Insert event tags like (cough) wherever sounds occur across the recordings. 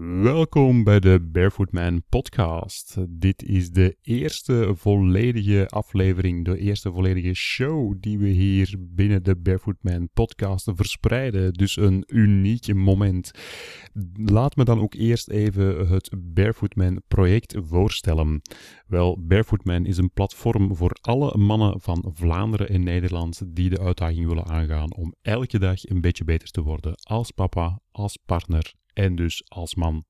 Welkom bij de Barefoot Man podcast. Dit is de eerste volledige aflevering, de eerste volledige show die we hier binnen de Barefoot Man podcast verspreiden. Dus een uniek moment. Laat me dan ook eerst even het Barefoot Man project voorstellen. Wel, Barefoot Man is een platform voor alle mannen van Vlaanderen en Nederland die de uitdaging willen aangaan om elke dag een beetje beter te worden als papa, als partner en dus als man.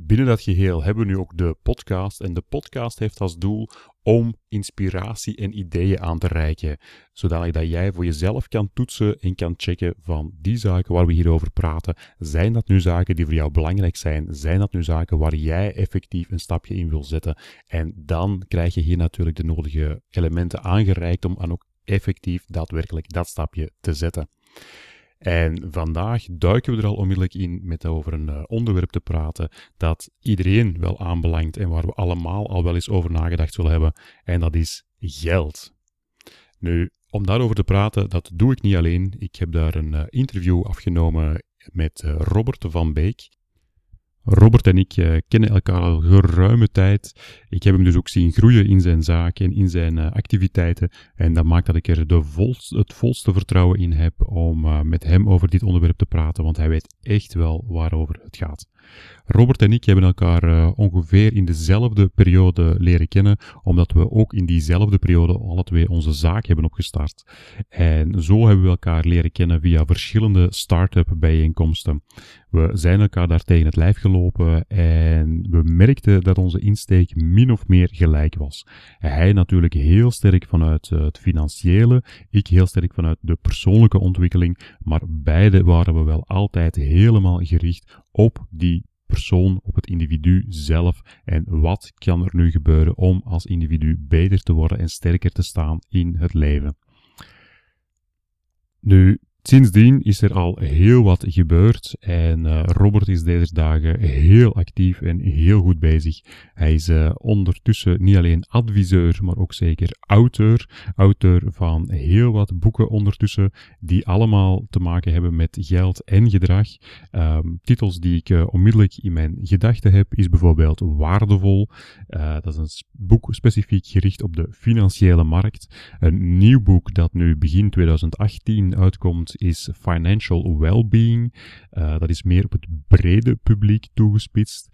Binnen dat geheel hebben we nu ook de podcast. En de podcast heeft als doel om inspiratie en ideeën aan te reiken. Zodat dat jij voor jezelf kan toetsen en kan checken van die zaken waar we hier over praten. Zijn dat nu zaken die voor jou belangrijk zijn? Zijn dat nu zaken waar jij effectief een stapje in wil zetten? En dan krijg je hier natuurlijk de nodige elementen aangereikt om aan ook effectief daadwerkelijk dat stapje te zetten. En vandaag duiken we er al onmiddellijk in met over een uh, onderwerp te praten dat iedereen wel aanbelangt en waar we allemaal al wel eens over nagedacht zullen hebben. En dat is geld. Nu, om daarover te praten, dat doe ik niet alleen. Ik heb daar een uh, interview afgenomen met uh, Robert van Beek. Robert en ik uh, kennen elkaar al geruime tijd. Ik heb hem dus ook zien groeien in zijn zaak en in zijn uh, activiteiten. En dat maakt dat ik er de het volste vertrouwen in heb om uh, met hem over dit onderwerp te praten, want hij weet echt wel waarover het gaat. Robert en ik hebben elkaar ongeveer in dezelfde periode leren kennen, omdat we ook in diezelfde periode alle twee onze zaak hebben opgestart. En zo hebben we elkaar leren kennen via verschillende start-up bijeenkomsten. We zijn elkaar daar tegen het lijf gelopen en we merkten dat onze insteek min of meer gelijk was. Hij natuurlijk heel sterk vanuit het financiële, ik heel sterk vanuit de persoonlijke ontwikkeling, maar beide waren we wel altijd helemaal gericht op die persoon, op het individu zelf en wat kan er nu gebeuren om als individu beter te worden en sterker te staan in het leven. Nu, Sindsdien is er al heel wat gebeurd en uh, Robert is deze dagen heel actief en heel goed bezig. Hij is uh, ondertussen niet alleen adviseur, maar ook zeker auteur. Auteur van heel wat boeken ondertussen, die allemaal te maken hebben met geld en gedrag. Um, titels die ik uh, onmiddellijk in mijn gedachten heb, is bijvoorbeeld Waardevol. dat is een boek specifiek gericht op de financiële markt. Een nieuw boek dat nu begin 2018 uitkomt is financial well-being. Uh, dat is meer op het brede publiek toegespitst.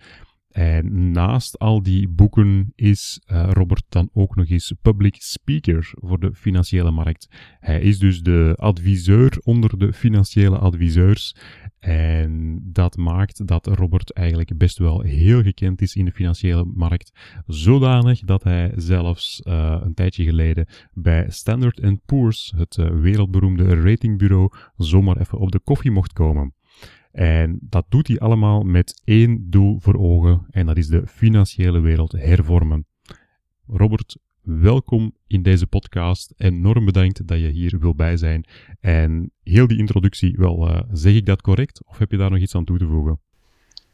En naast al die boeken is uh, Robert dan ook nog eens public speaker voor de financiële markt. Hij is dus de adviseur onder de financiële adviseurs. En dat maakt dat Robert eigenlijk best wel heel gekend is in de financiële markt. Zodanig dat hij zelfs uh, een tijdje geleden bij Standard Poor's, het wereldberoemde ratingbureau, zomaar even op de koffie mocht komen. En dat doet hij allemaal met één doel voor ogen, en dat is de financiële wereld hervormen. Robert, welkom in deze podcast. Enorm bedankt dat je hier wil bij zijn. En heel die introductie, wel, uh, zeg ik dat correct? Of heb je daar nog iets aan toe te voegen?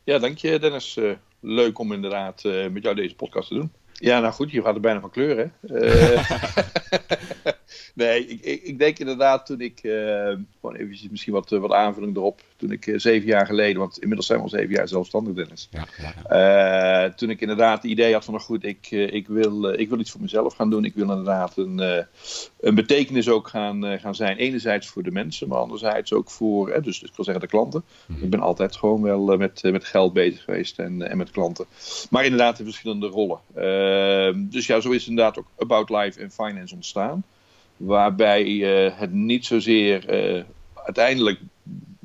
Ja, dank je Dennis. Uh, leuk om inderdaad uh, met jou deze podcast te doen. Ja, nou goed, je gaat er bijna van kleuren. (laughs) (laughs) nee, ik, ik, denk inderdaad toen ik, uh, gewoon eventjes misschien wat, wat aanvulling erop, toen ik uh, zeven jaar geleden, want inmiddels zijn we al zeven jaar zelfstandig Dennis. Ja, ja. Uh, toen ik inderdaad het idee had van, nou goed, ik, ik, wil, ik wil iets voor mezelf gaan doen. Ik wil inderdaad een, een betekenis ook gaan, gaan zijn. Enerzijds voor de mensen, maar anderzijds ook voor, dus ik wil zeggen de klanten. Mm-hmm. Ik ben altijd gewoon wel met, met geld bezig geweest en, en met klanten. Maar inderdaad in verschillende rollen. dus ja, zo is inderdaad ook About Life en Finance ontstaan. Waarbij uh, het niet zozeer uh, uiteindelijk.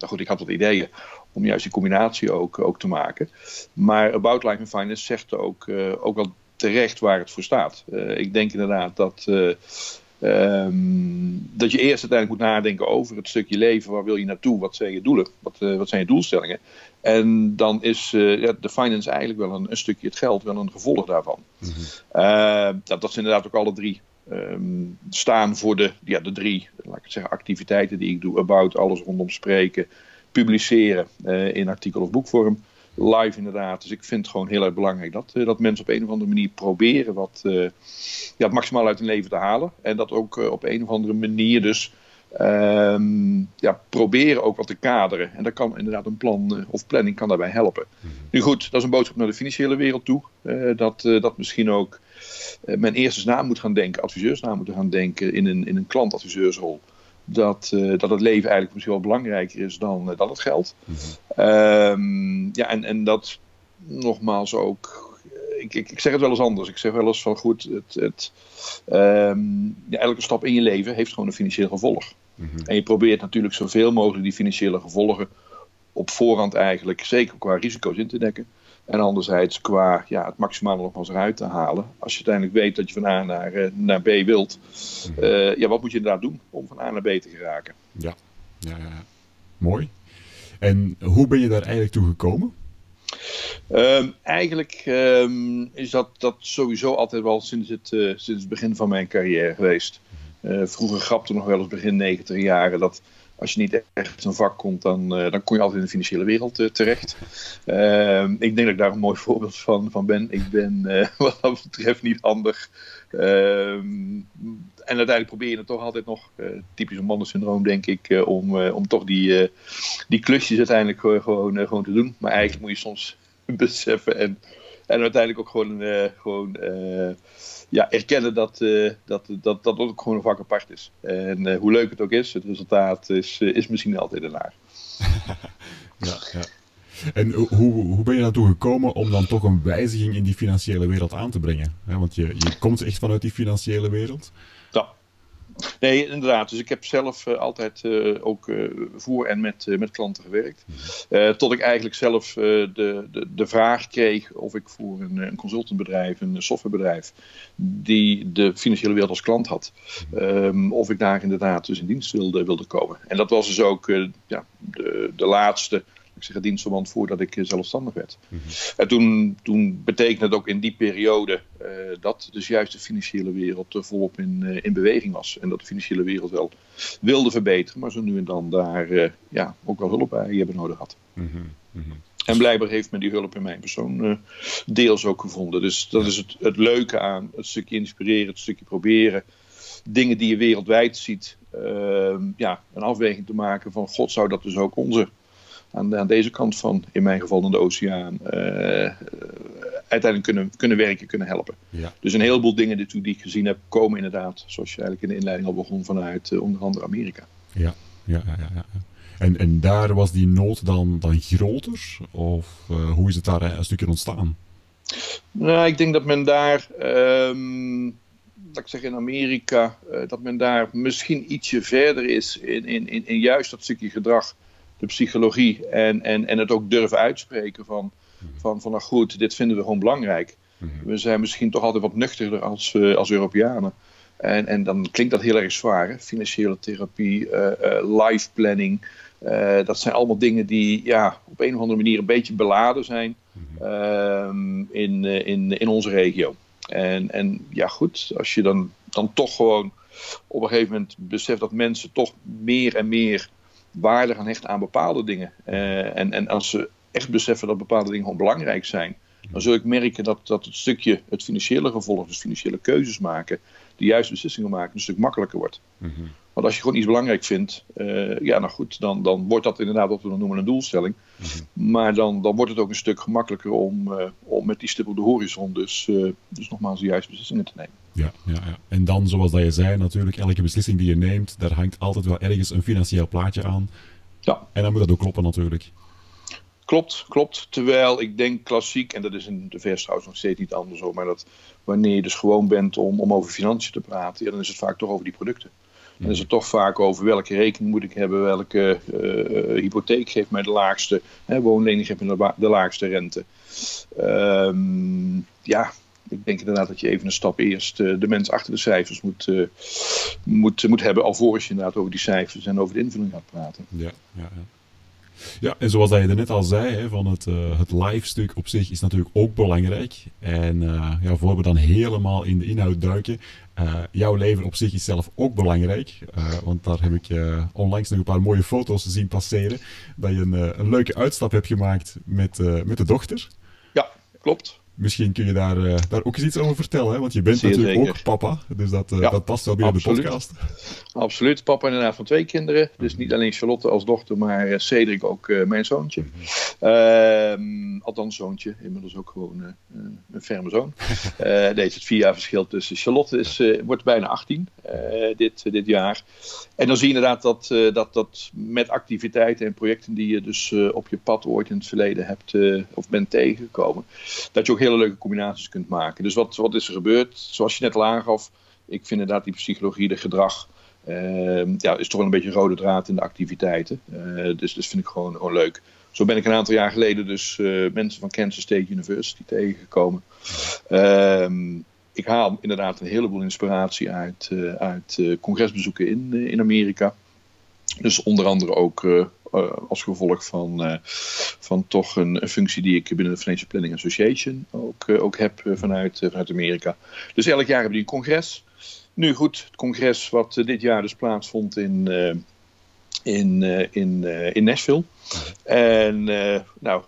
Nou goed, ik had wat ideeën om juist die combinatie ook, ook te maken. Maar About Life and Finance zegt ook, uh, ook wel terecht waar het voor staat. ik denk inderdaad dat. Um, dat je eerst uiteindelijk moet nadenken over het stukje leven. Waar wil je naartoe? Wat zijn je doelen? Wat, wat zijn je doelstellingen? En dan is ja, de finance eigenlijk wel een, een, stukje het geld, wel een gevolg daarvan. Mm -hmm. dat, dat zijn inderdaad ook alle drie ehm, staan voor de, ja, de drie laat ik het zeggen, activiteiten die ik doe. About, alles rondom spreken, publiceren in artikel of boekvorm live inderdaad. Dus ik vind het gewoon heel erg belangrijk dat, uh, dat mensen op een of andere manier proberen wat, uh, ja, het maximaal uit hun leven te halen. En dat ook op een of andere manier dus um, ja, proberen ook wat te kaderen. En daar kan inderdaad een plan of planning kan daarbij helpen. -hmm. Nu goed, dat is een boodschap naar de financiële wereld toe. dat, dat misschien ook men eerst eens na moet gaan denken, adviseurs na moeten gaan denken in een, in een klantadviseursrol dat, uh, dat het leven eigenlijk misschien wel belangrijker is dan, uh, dan het geld. Mm -hmm. um, ja, en, en dat nogmaals ook. Ik, ik, ik, zeg het wel eens anders. Ik zeg wel eens van goed, het, het, um, ja, elke stap in je leven heeft gewoon een financieel gevolg. Mm -hmm. En je probeert natuurlijk zoveel mogelijk die financiële gevolgen op voorhand eigenlijk, zeker qua risico's in te dekken. En anderzijds qua ja, het maximale nogmaals eruit te halen. Als je uiteindelijk weet dat je van A naar, uh, naar B wilt. Uh, ja, wat moet je inderdaad doen om van A naar B te geraken? Ja, ja, ja. mooi. En hoe ben je daar eigenlijk toe gekomen? Um, eigenlijk um, is dat, dat sowieso altijd wel sinds het, uh, sinds het begin van mijn carrière geweest. vroeger grapte nog wel eens begin 90 jaren dat als je niet echt een vak komt, dan, uh, dan kom je altijd in de financiële wereld uh, terecht. Uh, ik denk dat ik daar een mooi (laughs) voorbeeld van, van ben. Ik ben (laughs) wat dat betreft niet handig. Ehm, en uiteindelijk probeer je het toch altijd nog, typisch een mannensyndroom denk ik, om, om toch die, die klusjes uiteindelijk gewoon, gewoon te doen. Maar eigenlijk moet je soms (laughs) beseffen en, en uiteindelijk ook gewoon, gewoon ja, erkennen dat, uh, dat, dat, dat ook gewoon een vak apart is. En uh, hoe leuk het ook is, het resultaat is, uh, is misschien altijd ernaar. (laughs) ja, ja. En hoe, hoe ben je naartoe gekomen om dan toch een wijziging in die financiële wereld aan te brengen? want je, je komt echt vanuit die financiële wereld. Nee, inderdaad. Dus ik heb zelf uh, altijd uh, ook uh, voor en met, met klanten gewerkt. tot ik eigenlijk zelf de, de, de vraag kreeg of ik voor een, een consultantbedrijf, een softwarebedrijf, die de financiële wereld als klant had, um, of ik daar inderdaad dus in dienst wilde, wilde komen. En dat was dus ook ja, de, de laatste ik zeg dienstverband voordat ik zelfstandig werd. Mm -hmm. En toen, toen betekende het ook in die periode uh, dat dus juist de financiële wereld uh, volop in, uh, in beweging was. En dat de financiële wereld wel wilde verbeteren, maar zo nu en dan daar ja, ook wel hulp bij hebben nodig had. Mm -hmm. Mm -hmm. En blijkbaar heeft men die hulp in mijn persoon deels ook gevonden. Dus dat is het, het leuke aan het stukje inspireren, het stukje proberen. Dingen die je wereldwijd ziet, ehm, ja, een afweging te maken van God zou dat dus ook onze aan, aan, deze kant van, in mijn geval dan de oceaan, uh, uiteindelijk kunnen, kunnen werken, kunnen helpen. Ja. Dus een heleboel dingen die, die ik gezien heb, komen inderdaad, zoals je eigenlijk in de inleiding al begon, vanuit uh, onder andere Amerika. Ja, ja, ja. ja, ja. En, en daar was die nood dan, dan groter? Of uh, hoe is het daar een stukje ontstaan? Nou, ik denk dat men daar, um, laat ik zeggen in Amerika, dat men daar misschien ietsje verder is in, in, in, in juist dat stukje gedrag de psychologie en, en, en het ook durven uitspreken van, van, van nou goed, dit vinden we gewoon belangrijk. We zijn misschien toch altijd wat nuchterder als, uh, als Europeanen. En, en dan klinkt dat heel erg zwaar. Hè? Financiële therapie, uh, uh, life planning. dat zijn allemaal dingen die ja, op een of andere manier een beetje beladen zijn in, in, in onze regio. En, en ja, goed, als je dan, dan toch gewoon op een gegeven moment beseft dat mensen toch meer en meer waarde gaan hechten aan bepaalde dingen. Uh, en, en als ze echt beseffen dat bepaalde dingen gewoon belangrijk zijn, dan zul ik merken dat, dat het stukje, het financiële gevolg, dus financiële keuzes maken, de juiste beslissingen maken, een stuk makkelijker wordt. Mm -hmm. Want als je gewoon iets belangrijk vindt, uh, ja, nou goed, dan, dan wordt dat inderdaad wat we dan noemen een doelstelling. Mm -hmm. Maar dan, dan wordt het ook een stuk gemakkelijker om, uh, om met die stip op de horizon, dus, uh, dus nogmaals de juiste beslissingen te nemen. Ja, ja, ja, en dan, zoals dat je zei, natuurlijk, elke beslissing die je neemt, daar hangt altijd wel ergens een financieel plaatje aan. Ja. En dan moet dat ook kloppen, natuurlijk. Klopt, klopt. Terwijl ik denk klassiek, en dat is in de vers trouwens nog steeds niet anders hoor, maar dat wanneer je dus gewoon bent om, om over financiën te praten, dan is het vaak toch over die producten. Dan is het toch vaak over welke rekening moet ik hebben, welke uh, hypotheek geeft mij de laagste, hè, woonlening geeft mij de, laagste rente. Um, ja, ik denk inderdaad dat je even een stap eerst uh, de mens achter de cijfers moet, uh, moet, moet hebben, alvorens je inderdaad over die cijfers en over de invulling gaat praten. Ja, ja. Ja, en zoals dat je net al zei, van het, uh, het live stuk op zich is natuurlijk ook belangrijk. En uh, ja, voor we dan helemaal in de inhoud duiken, uh, jouw leven op zich is zelf ook belangrijk. want daar heb ik onlangs nog een paar mooie foto's zien passeren. Dat je een, een leuke uitstap hebt gemaakt met, met de dochter. Ja, klopt. Misschien kun je daar, uh, daar ook eens iets over vertellen, hè? want je bent natuurlijk ook papa, dus dat, uh, dat past wel absoluut. de podcast. Absoluut, papa inderdaad van twee kinderen. Dus niet alleen Charlotte als dochter, maar uh, Cedric ook mijn zoontje. Mm althans zoontje, inmiddels ook gewoon een ferme zoon. (laughs) Deze het vier jaar verschil tussen. Charlotte is, wordt bijna 18 dit, dit jaar. En dan zie je inderdaad dat, dat, dat met activiteiten en projecten die je dus op je pad ooit in het verleden hebt of bent tegengekomen, dat je ook hele leuke combinaties kunt maken. Dus wat, wat is er gebeurd? Zoals je net al aangaf, ik vind inderdaad die psychologie, de gedrag, uh, ja, is toch wel een beetje een rode draad in de activiteiten. Uh, dus dat vind ik gewoon, gewoon leuk. Zo ben ik een aantal jaar geleden dus mensen van Kansas State University tegengekomen. Ehm, ik haal inderdaad een heleboel inspiratie uit, uh, uit congresbezoeken in, in Amerika. Dus onder andere ook als gevolg van, van toch een, functie die ik binnen de Financial Planning Association ook, ook heb vanuit, vanuit Amerika. Dus elk jaar hebben die een congres. Nu goed, het congres wat dit jaar dus plaatsvond in, in, in, in Nashville. En nou,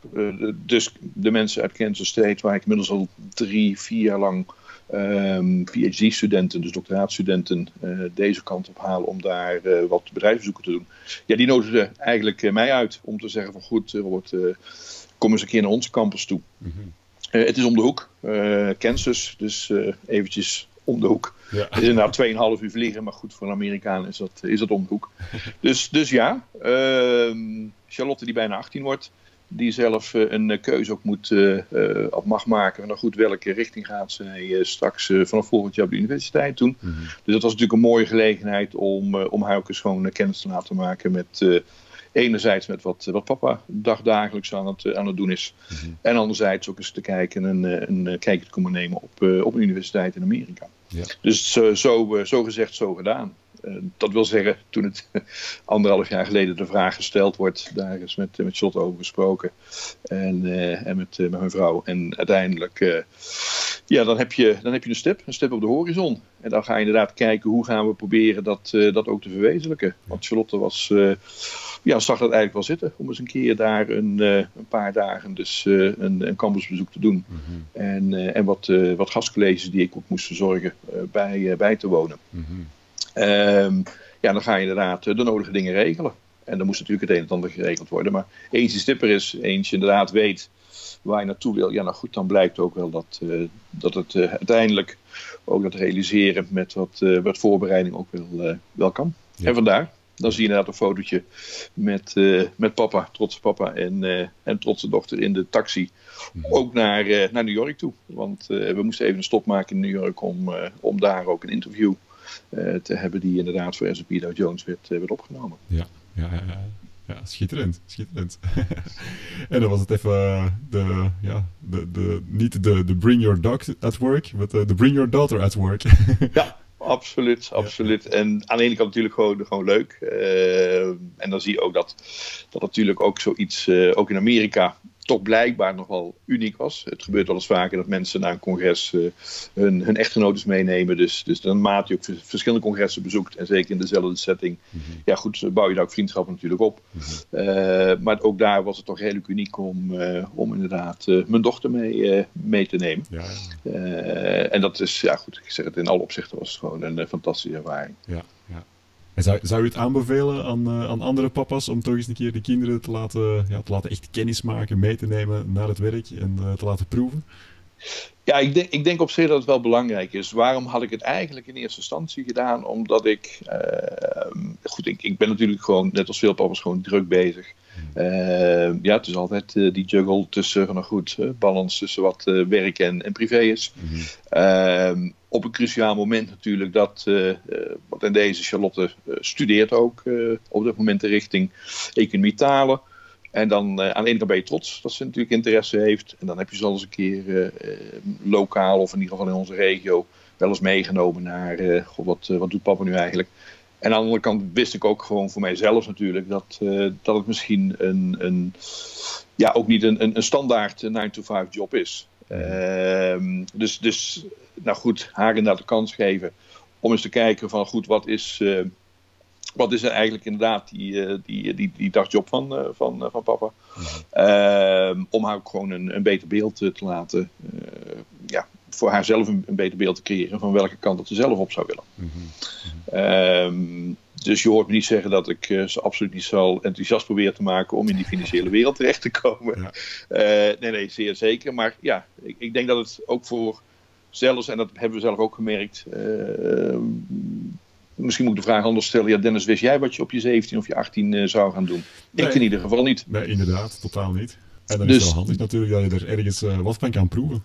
dus de mensen uit Kansas State, waar ik inmiddels al drie, vier jaar lang um, PhD-studenten, dus doctoraatstudenten, uh, deze kant op halen om daar uh, wat bedrijfsbezoeken te doen. Ja, die nodigden eigenlijk uh, mij uit om te zeggen van goed, Robert, kom eens een keer naar onze campus toe. Mm -hmm. het is om de hoek, Kansas, dus eventjes om de hoek. Ja. Het is inderdaad 2,5 uur vliegen, maar goed, voor een Amerikaan is dat, is dat om de hoek. dus, dus ja, ehm, Charlotte die bijna 18 wordt, die zelf eh, een eh, keuze ook moet, uh, mag maken. Nou goed, welke richting gaat zij straks vanaf volgend jaar op de universiteit doen. Mhm. Dus dat was natuurlijk een mooie gelegenheid om, om haar ook eens gewoon kennis te laten maken met enerzijds met wat, wat papa dagdagelijks aan het, aan het doen is. Mhm. En anderzijds ook eens te kijken en een, een kijkje te komen nemen op, op een universiteit in Amerika. Ja. Dus zo, zo gezegd, zo gedaan. Eh, dat wil zeggen, toen het (laughs) anderhalf jaar geleden de vraag gesteld wordt, daar is met, met Charlotte over gesproken en, uh, en met, uh, met mijn vrouw. En uiteindelijk, ja, dan heb, je, dan heb je een stip, een stip op de horizon. En dan ga je inderdaad kijken hoe gaan we proberen dat, dat ook te verwezenlijken. Want Charlotte was, ja, zag dat eigenlijk wel zitten om eens een keer daar een, een paar dagen dus een, een campusbezoek te doen. Mm -hmm. En, en wat, wat gastcolleges die ik ook moest verzorgen bij, bij te wonen. Mm -hmm. Um, ja, dan ga je inderdaad eh, de nodige dingen regelen. En dan moest natuurlijk het een en ander geregeld worden. Maar eens die stipper is, eens je inderdaad weet waar je naartoe wil. Ja, nou goed, dan blijkt ook wel dat, uh, dat het uh, uiteindelijk ook dat realiseren met wat, uh, wat voorbereiding ook wel, wel kan. Ja. En vandaar, dan zie je inderdaad een fotootje met, met papa, trotse papa en, en trotse dochter in de taxi. Mm. Ook naar, naar New York toe. Want we moesten even een stop maken in New York om, om daar ook een interview te hebben die inderdaad voor S&P Dow Jones werd, uh, werd opgenomen. Ja, ja, ja, ja. schitterend, schitterend. (laughs) en dan was het even uh, de, ja, de, de, niet de, de bring your dog at work, maar de bring your daughter at work. (laughs) ja, absoluut, absoluut. Ja. En aan de ene kant natuurlijk gewoon, gewoon leuk. en dan zie je ook dat, dat natuurlijk ook zoiets, ook in Amerika, toch blijkbaar nog wel uniek was. Het gebeurt wel eens vaker dat mensen naar een congres uh, hun, hun echtgenotes meenemen. Dus, dus dan maat je ook verschillende congressen bezoekt. En zeker in dezelfde setting. Mm -hmm. Ja goed, bouw je daar ook vriendschappen natuurlijk op. Mm -hmm. uh, maar ook daar was het toch redelijk uniek om, uh, om inderdaad mijn dochter mee, mee te nemen. Ja, ja. en dat is, ja goed, ik zeg het in alle opzichten was het gewoon een fantastische ervaring. Ja, ja. En zou, zou je het aanbevelen aan, uh, aan andere papa's om toch eens een keer de kinderen te laten, ja, te laten echt kennis maken, mee te nemen naar het werk en uh, te laten proeven? Ja, ik denk, ik denk op zich dat het wel belangrijk is. Waarom had ik het eigenlijk in eerste instantie gedaan? Omdat ik, uh, goed, ik, ik ben natuurlijk gewoon, net als veel papa's, gewoon druk bezig. Uh, ja, het is altijd uh, die juggle tussen, nou goed, uh, balans tussen wat werk en, en privé is. Mm -hmm. Op een cruciaal moment natuurlijk dat, wat in deze Charlotte studeert ook op dit moment de richting economie talen. En dan aan de ene kant ben je trots dat ze natuurlijk interesse heeft. En dan heb je ze al eens een keer lokaal of in ieder geval in onze regio wel eens meegenomen naar, wat, wat doet papa nu eigenlijk? aan de andere kant wist ik ook gewoon voor mijzelf natuurlijk dat, dat het misschien een, een, ja, ook niet een, een, een standaard 9-to-5 job is. Ehm, dus, dus, nou goed, haar inderdaad de kans geven om eens te kijken van goed, wat is, uh, wat is er eigenlijk inderdaad die, uh, die, die, die dagjob van, uh, van, van papa. Ehm, om haar ook gewoon een, een beter beeld te laten, ja, voor haarzelf een, een beter beeld te creëren van welke kant dat ze zelf op zou willen. Mm dus je hoort me niet zeggen dat ik uh, ze absoluut niet zal enthousiast proberen te maken om in die financiële wereld terecht te komen. Ja. Uh, nee, nee, zeer zeker. Maar ja, ik, ik, denk dat het ook voor zelfs, en dat hebben we zelf ook gemerkt. Uh, misschien moet ik de vraag anders stellen. Ja, Dennis, wist jij wat je op je 17 of je 18 zou gaan doen? Nee, ik in ieder geval niet. Nee, inderdaad, totaal niet. En dan dus, is het wel handig natuurlijk dat je er ergens wat van kan proeven.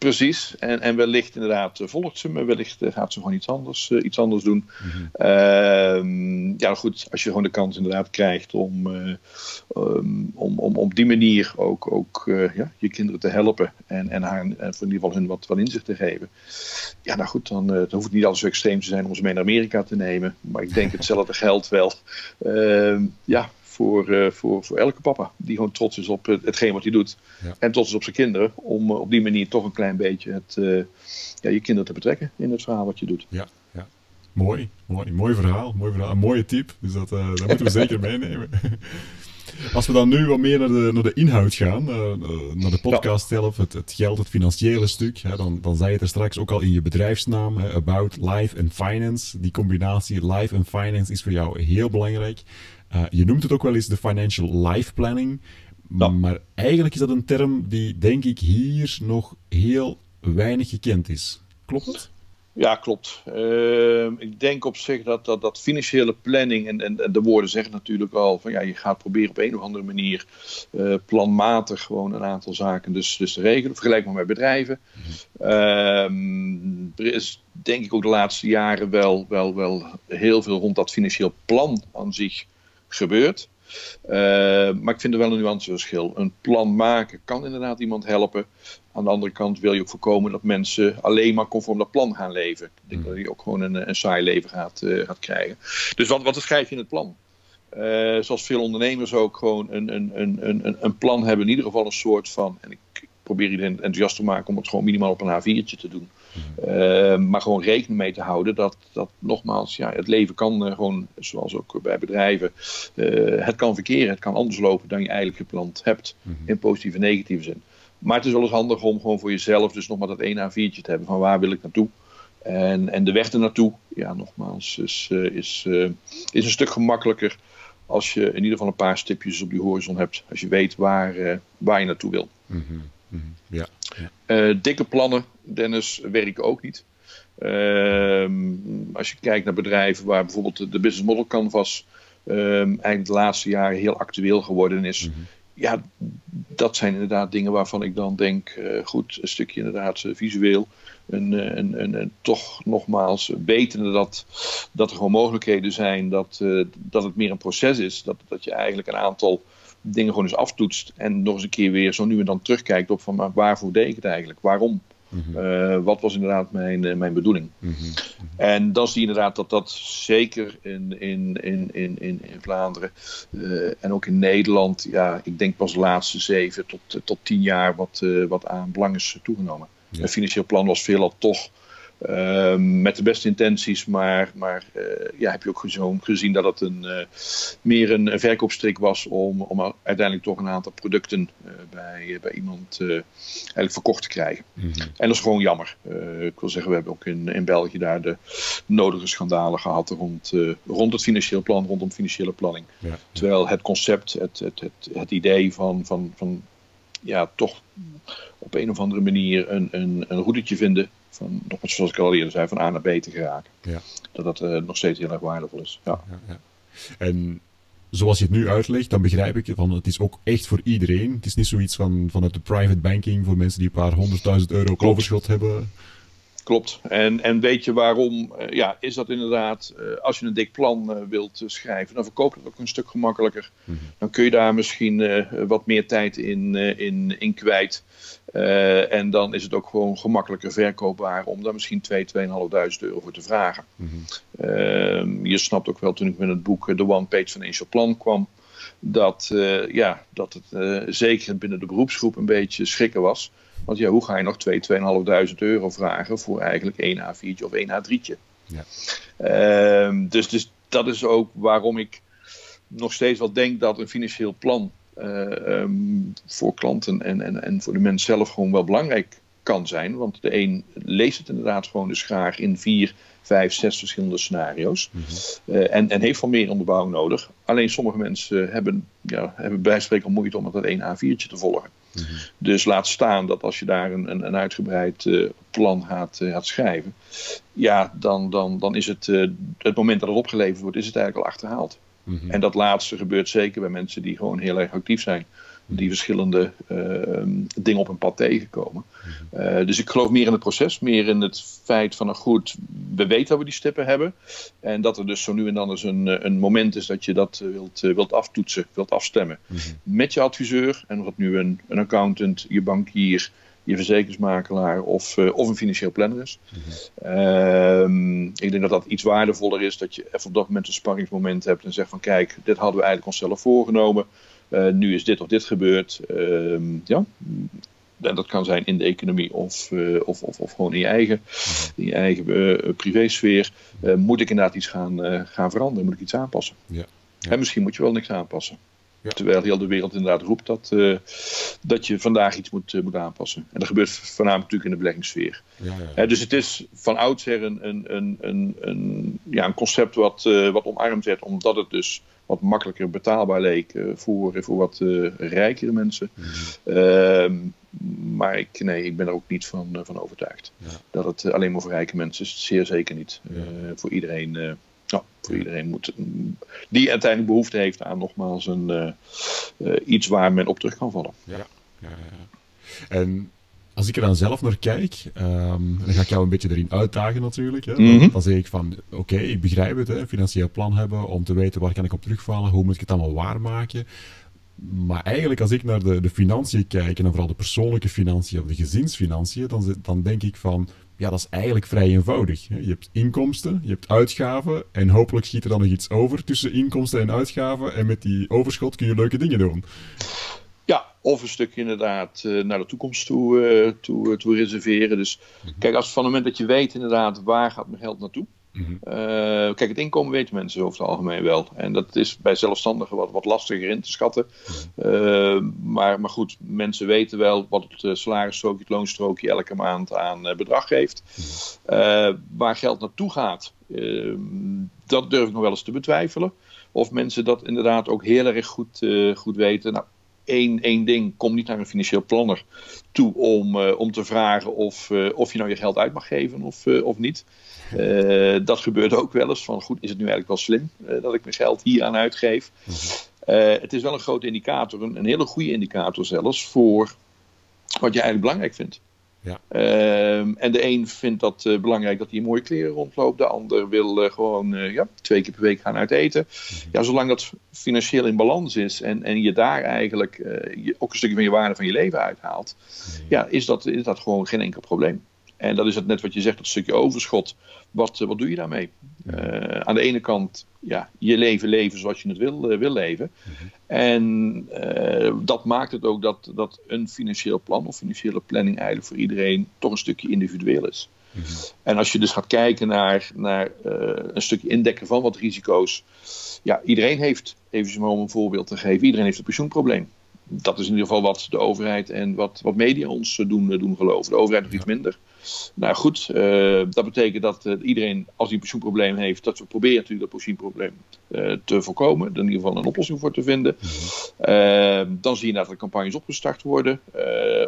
Precies, en, en wellicht inderdaad eh, volgt ze me, wellicht eh, gaat ze gewoon iets anders, uh, iets anders doen. Mm -hmm. ja, goed, als je gewoon de kans inderdaad krijgt om, uh, um, om, om op die manier ook, ook uh, ja, je kinderen te helpen en, en haar en voor in ieder geval hun wat, wat inzicht te geven. Ja, nou goed, dan, dan hoeft het niet alles zo extreem te zijn om ze mee naar Amerika te nemen. Maar ik denk hetzelfde geldt wel. Ehm, ja, voor, uh, voor, voor elke papa. Die gewoon trots is op hetgeen wat hij doet. Ja. En trots is op zijn kinderen. Om uh, op die manier toch een klein beetje het, ja, je kinderen te betrekken in het verhaal wat je doet. Ja, ja. Mooi, mooi, mooi verhaal. Mooi verhaal. Een mooie tip. Dus dat, dat moeten we (laughs) zeker meenemen. (laughs) Als we dan nu wat meer naar de, naar de inhoud gaan, naar de podcast zelf, het, het, geld, het financiële stuk, hè, dan, dan zei je het er straks ook al in je bedrijfsnaam, hè, About Life and Finance. Die combinatie Life and Finance is voor jou heel belangrijk. Uh, je noemt het ook wel eens de financial life planning. Ja. Maar eigenlijk is dat een term die, denk ik, hier nog heel weinig gekend is. Klopt het? Ja, klopt. Uh, ik denk op zich dat, dat, dat financiële planning, en, en, en, de woorden zeggen natuurlijk al, van ja, je gaat proberen op een of andere manier uh, planmatig gewoon een aantal zaken dus, dus te regelen. Vergelijk maar met bedrijven. Mm-hmm. er is denk ik ook de laatste jaren wel, wel, wel heel veel rond dat financieel plan aan zich gebeurt. Uh, maar ik vind er wel een nuanceverschil. Een plan maken kan inderdaad iemand helpen. Aan de andere kant wil je ook voorkomen dat mensen alleen maar conform dat plan gaan leven. Ik denk hmm. dat je ook gewoon een, een saai leven gaat, uh, gaat krijgen. Dus wat, wat schrijf je in het plan? Uh, zoals veel ondernemers ook gewoon een, een, een, een, een plan hebben. In ieder geval een soort van. En ik probeer iedereen enthousiast te maken om het gewoon minimaal op een A4'tje te doen. Uh, maar gewoon rekening mee te houden dat, dat nogmaals, ja, het leven kan uh, gewoon, zoals ook bij bedrijven, uh, het kan verkeren, het kan anders lopen dan je eigenlijk gepland hebt, mm -hmm. in positieve en negatieve zin. Maar het is wel eens handig om gewoon voor jezelf dus nog maar dat één A4'tje te hebben van waar wil ik naartoe. En, en de weg ernaartoe, ja, nogmaals, is, is, is een stuk gemakkelijker als je in ieder geval een paar stipjes op die horizon hebt. Als je weet waar, waar je naartoe wil. Mm -hmm. Mm -hmm. Ja. Uh, dikke plannen, Dennis, werken ook niet. Uh, als je kijkt naar bedrijven waar bijvoorbeeld de business model canvas um, eigenlijk de laatste jaren heel actueel geworden is. Mm -hmm. Ja, dat zijn inderdaad dingen waarvan ik dan denk, uh, goed, een stukje inderdaad visueel. En, en, en, en, toch nogmaals wetende dat, dat er gewoon mogelijkheden zijn, dat, dat het meer een proces is. Dat, dat je eigenlijk een aantal dingen gewoon eens aftoetst. En nog eens een keer weer zo nu en dan terugkijkt op van maar waarvoor deed ik het eigenlijk? Waarom? Mm -hmm. uh, wat was inderdaad mijn, uh, mijn bedoeling? Mm -hmm. En dan zie je inderdaad dat dat zeker in, in, in, in, in, Vlaanderen uh, en ook in Nederland, ja, ik denk pas de laatste zeven tot, tot tien jaar wat, wat aan belang is toegenomen. Ja. Een financieel plan was veelal toch uh, met de beste intenties, maar, maar uh, ja, heb je ook gezien, gezien dat het een, uh, meer een, verkoopstrik was om, om uiteindelijk toch een aantal producten bij, bij iemand eigenlijk verkocht te krijgen. Mm -hmm. En dat is gewoon jammer. ik wil zeggen, we hebben ook in, in België daar de nodige schandalen gehad rond, rond het financieel plan, rondom financiële planning. Ja. Terwijl het concept, het, het, het, het idee van, van, van ja, toch op een of andere manier een, een, een routetje vinden van, zoals ik al eerder zei, van A naar B te geraken. Ja. Dat dat uh, nog steeds heel erg waardevol is. Ja. Ja, ja. En zoals je het nu uitlegt, dan begrijp ik van het is ook echt voor iedereen. Het is niet zoiets van vanuit de private banking voor mensen die een paar honderdduizend euro overschot hebben. Klopt. En, en weet je waarom? Uh, ja, is dat inderdaad, uh, als je een dik plan uh, wilt schrijven, dan verkoopt het ook een stuk gemakkelijker. Mm -hmm. Dan kun je daar misschien wat meer tijd in, in, in kwijt. en dan is het ook gewoon gemakkelijker verkoopbaar om daar misschien 2, 2.500 euro voor te vragen. Mm -hmm. je snapt ook wel toen ik met het boek The One Page Financial Plan kwam, dat, ja, dat het zeker binnen de beroepsgroep een beetje schrikken was. Want ja, hoe ga je nog 2, 2.500 euro vragen voor eigenlijk één A4'tje of één A3'tje? Ja. Uh, dus, dus dat is ook waarom ik nog steeds wel denk dat een financieel plan uh, um, voor klanten en, en, en voor de mens zelf gewoon wel belangrijk kan zijn. Want de een leest het inderdaad gewoon dus graag in vier, vijf, zes verschillende scenario's. Mm -hmm. uh, en, en heeft wel meer onderbouwing nodig. Alleen sommige mensen hebben, ja, hebben bij spreken moeite om het dat één A4'tje te volgen. Mm -hmm. Dus laat staan dat als je daar een, een, een uitgebreid uh, plan gaat, uh, gaat, schrijven, ja, dan, dan, dan is het, uh, het moment dat het opgeleverd wordt, is het eigenlijk al achterhaald. Mm -hmm. En dat laatste gebeurt zeker bij mensen die gewoon heel erg actief zijn. Die verschillende dingen op hun pad tegenkomen. Uh, dus ik geloof meer in het proces, meer in het feit van, nou goed, we weten dat we die stippen hebben. En dat er dus zo nu en dan eens een, een moment is dat je dat wilt, wilt aftoetsen, wilt afstemmen. Mm -hmm. Met je adviseur, en of het nu een, een accountant, je bankier, je verzekeringsmakelaar of, uh, of een financieel planner is. Mm -hmm. uh, ik denk dat dat iets waardevoller is, dat je even op dat moment een sparringsmoment hebt en zegt van kijk, dit hadden we eigenlijk onszelf voorgenomen. Uh, nu is dit of dit gebeurd. Ehm, ja, en dat kan zijn in de economie of, uh, of, of, of, gewoon in je eigen, in je eigen uh, privésfeer. Moet ik inderdaad iets gaan, gaan veranderen? Moet ik iets aanpassen? Ja. Ja. En misschien moet je wel niks aanpassen. Ja. Terwijl heel de wereld inderdaad roept dat, dat je vandaag iets moet, moet aanpassen. En dat gebeurt voornamelijk natuurlijk in de beleggingssfeer. Ja, dus het is van oudsher een, een, een, een, een, ja, een concept wat, wat omarmd werd, omdat het dus wat makkelijker betaalbaar leek uh, voor, voor wat uh, rijkere mensen. Mm -hmm. uh, maar ik, nee, ik ben er ook niet van, uh, van overtuigd. Ja. Dat het alleen maar voor rijke mensen is, zeer zeker niet. Ja. voor iedereen, nou, voor iedereen moet, die uiteindelijk behoefte heeft aan nogmaals een, iets waar men op terug kan vallen. Ja, ja, En als ik er dan zelf naar kijk, um, dan ga ik jou een beetje erin uitdagen natuurlijk. Hè. Dan, mm -hmm. dan zeg ik van, oké, okay, ik begrijp het, hè, een financieel plan hebben om te weten waar kan ik op terugvallen, hoe moet ik het allemaal waarmaken. Maar eigenlijk als ik naar de, de financiën kijk, en dan vooral de persoonlijke financiën of de gezinsfinanciën, dan, dan denk ik van, ja, dat is eigenlijk vrij eenvoudig. Je hebt inkomsten, je hebt uitgaven en hopelijk schiet er dan nog iets over tussen inkomsten en uitgaven en met die overschot kun je leuke dingen doen. Of een stukje inderdaad uh, naar de toekomst toe, uh, toe, uh, toe reserveren. Dus mm -hmm. kijk, als van het moment dat je weet inderdaad waar gaat mijn geld naartoe. Mm -hmm. kijk, het inkomen weten mensen over het algemeen wel. En dat is bij zelfstandigen wat, wat lastiger in te schatten. -hmm. maar, maar goed, mensen weten wel wat het salarisstrookje, het loonstrookje elke maand aan bedrag geeft. waar geld naartoe gaat, dat durf ik nog wel eens te betwijfelen. Of mensen dat inderdaad ook heel erg goed, goed weten. Nou, één, één ding. Kom niet naar een financieel planner toe om, uh, om te vragen of, uh, of je nou je geld uit mag geven of, uh, of niet. dat gebeurt ook wel eens. Van goed, is het nu eigenlijk wel slim dat ik mijn geld hier aan uitgeef? het is wel een grote indicator, een, een hele goede indicator zelfs, voor wat je eigenlijk belangrijk vindt. Ja. Uh, en de een vindt dat uh, belangrijk dat hij in mooie kleren rondloopt. De ander wil uh, gewoon uh, ja, twee keer per week gaan uit eten. Mm-hmm. Ja, zolang dat financieel in balans is en, en je daar eigenlijk je, ook een stukje van je waarde van je leven uithaalt, mm-hmm. ja, is, dat, is dat gewoon geen enkel probleem. En dat is het net wat je zegt, dat stukje overschot. Wat, wat doe je daarmee? Uh, aan de ene kant ja, je leven leven zoals je het wil, uh, wil leven. Mm-hmm. En uh, dat maakt het ook dat, dat een financieel plan of financiële planning eigenlijk voor iedereen toch een stukje individueel is. Mm-hmm. En als je dus gaat kijken naar, naar een stukje indekken van wat risico's. Ja, iedereen heeft, even om een voorbeeld te geven, iedereen heeft een pensioenprobleem dat is in ieder geval wat de overheid en wat, wat media ons doen, doen geloven. De overheid nog iets minder. Nou goed, uh, dat betekent dat uh, iedereen, als hij een pensioenprobleem heeft, dat we proberen natuurlijk dat pensioenprobleem uh, te voorkomen. Er in ieder geval een oplossing voor te vinden. Mm-hmm. dan zie je dat er campagnes opgestart worden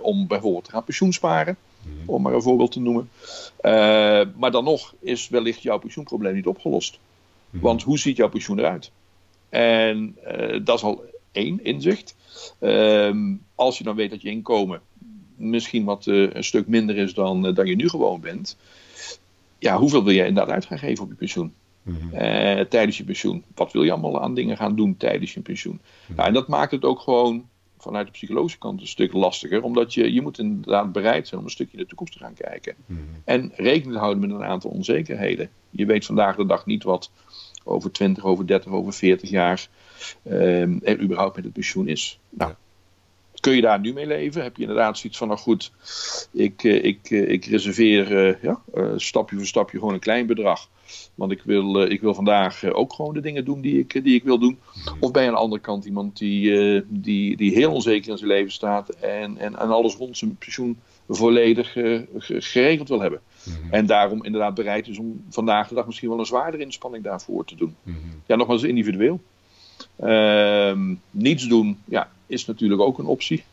om bijvoorbeeld te gaan pensioensparen. Mm-hmm. Om maar een voorbeeld te noemen. maar dan nog is wellicht jouw pensioenprobleem niet opgelost. Mm-hmm. Want hoe ziet jouw pensioen eruit? En dat is al één inzicht. als je dan weet dat je inkomen misschien wat uh, een stuk minder is dan, uh, dan je nu gewoon bent. ja, hoeveel wil je inderdaad uit gaan geven op je pensioen? Mhm. tijdens je pensioen. Wat wil je allemaal aan dingen gaan doen tijdens je pensioen? Mhm. Nou, en dat maakt het ook gewoon vanuit de psychologische kant een stuk lastiger. Omdat je, je moet inderdaad bereid zijn om een stukje in de toekomst te gaan kijken. Mhm. En rekening te houden met een aantal onzekerheden. Je weet vandaag de dag niet wat over 20, over 30, over 40 jaar um, er überhaupt met het pensioen is. Nou, kun je daar nu mee leven? Heb je inderdaad zoiets van, nou goed, ik, eh, ik, eh, ik reserveer uh, ja, stapje voor stapje gewoon een klein bedrag. Want ik wil, ik wil vandaag ook gewoon de dingen doen die ik, die ik wil doen. Of je aan de andere kant iemand die, die, die heel onzeker in zijn leven staat en, en, en alles rond zijn pensioen volledig geregeld wil hebben. Mhm. En daarom inderdaad bereid is om vandaag de dag misschien wel een zwaardere inspanning daarvoor te doen. Mhm. Ja, nogmaals individueel. Ehm, niets doen ja, is natuurlijk ook een optie.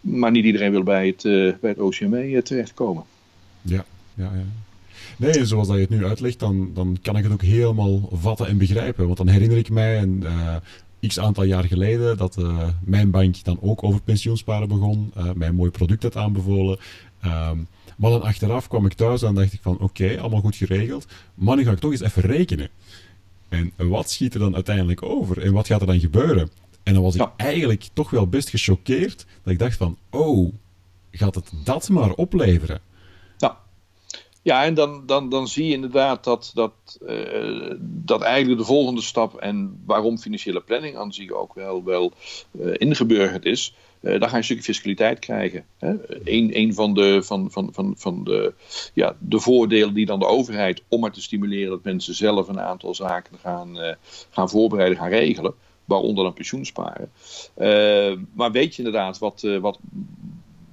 Maar niet iedereen wil bij het, uh, bij het OCME uh, terechtkomen. Ja, ja, ja. Nee, zoals dat je het nu uitlegt, dan, dan kan ik het ook helemaal vatten en begrijpen. Want dan herinner ik mij een uh, x aantal jaar geleden dat uh, mijn bank dan ook over pensioensparen begon. mij een mooi product had aanbevolen. Um, maar dan achteraf kwam ik thuis en dacht ik van oké, allemaal goed geregeld. Maar nu ga ik toch eens even rekenen. En wat schiet er dan uiteindelijk over? En wat gaat er dan gebeuren? En dan was ik eigenlijk toch wel best gechoqueerd. Dat ik dacht van, oh, gaat het dat maar opleveren? Ja, ja en dan, dan, dan zie je inderdaad dat, dat, uh, dat eigenlijk de volgende stap... en waarom financiële planning aan zich ook wel, wel uh, ingeburgerd is... Uh, dan ga je een stukje fiscaliteit krijgen. Hè? Een, een van, de, van, van, van, van de, ja, de voordelen die dan de overheid, om maar te stimuleren dat mensen zelf een aantal zaken gaan, uh, gaan voorbereiden, gaan regelen, waaronder dan pensioensparen. Uh, maar weet je inderdaad wat, wat,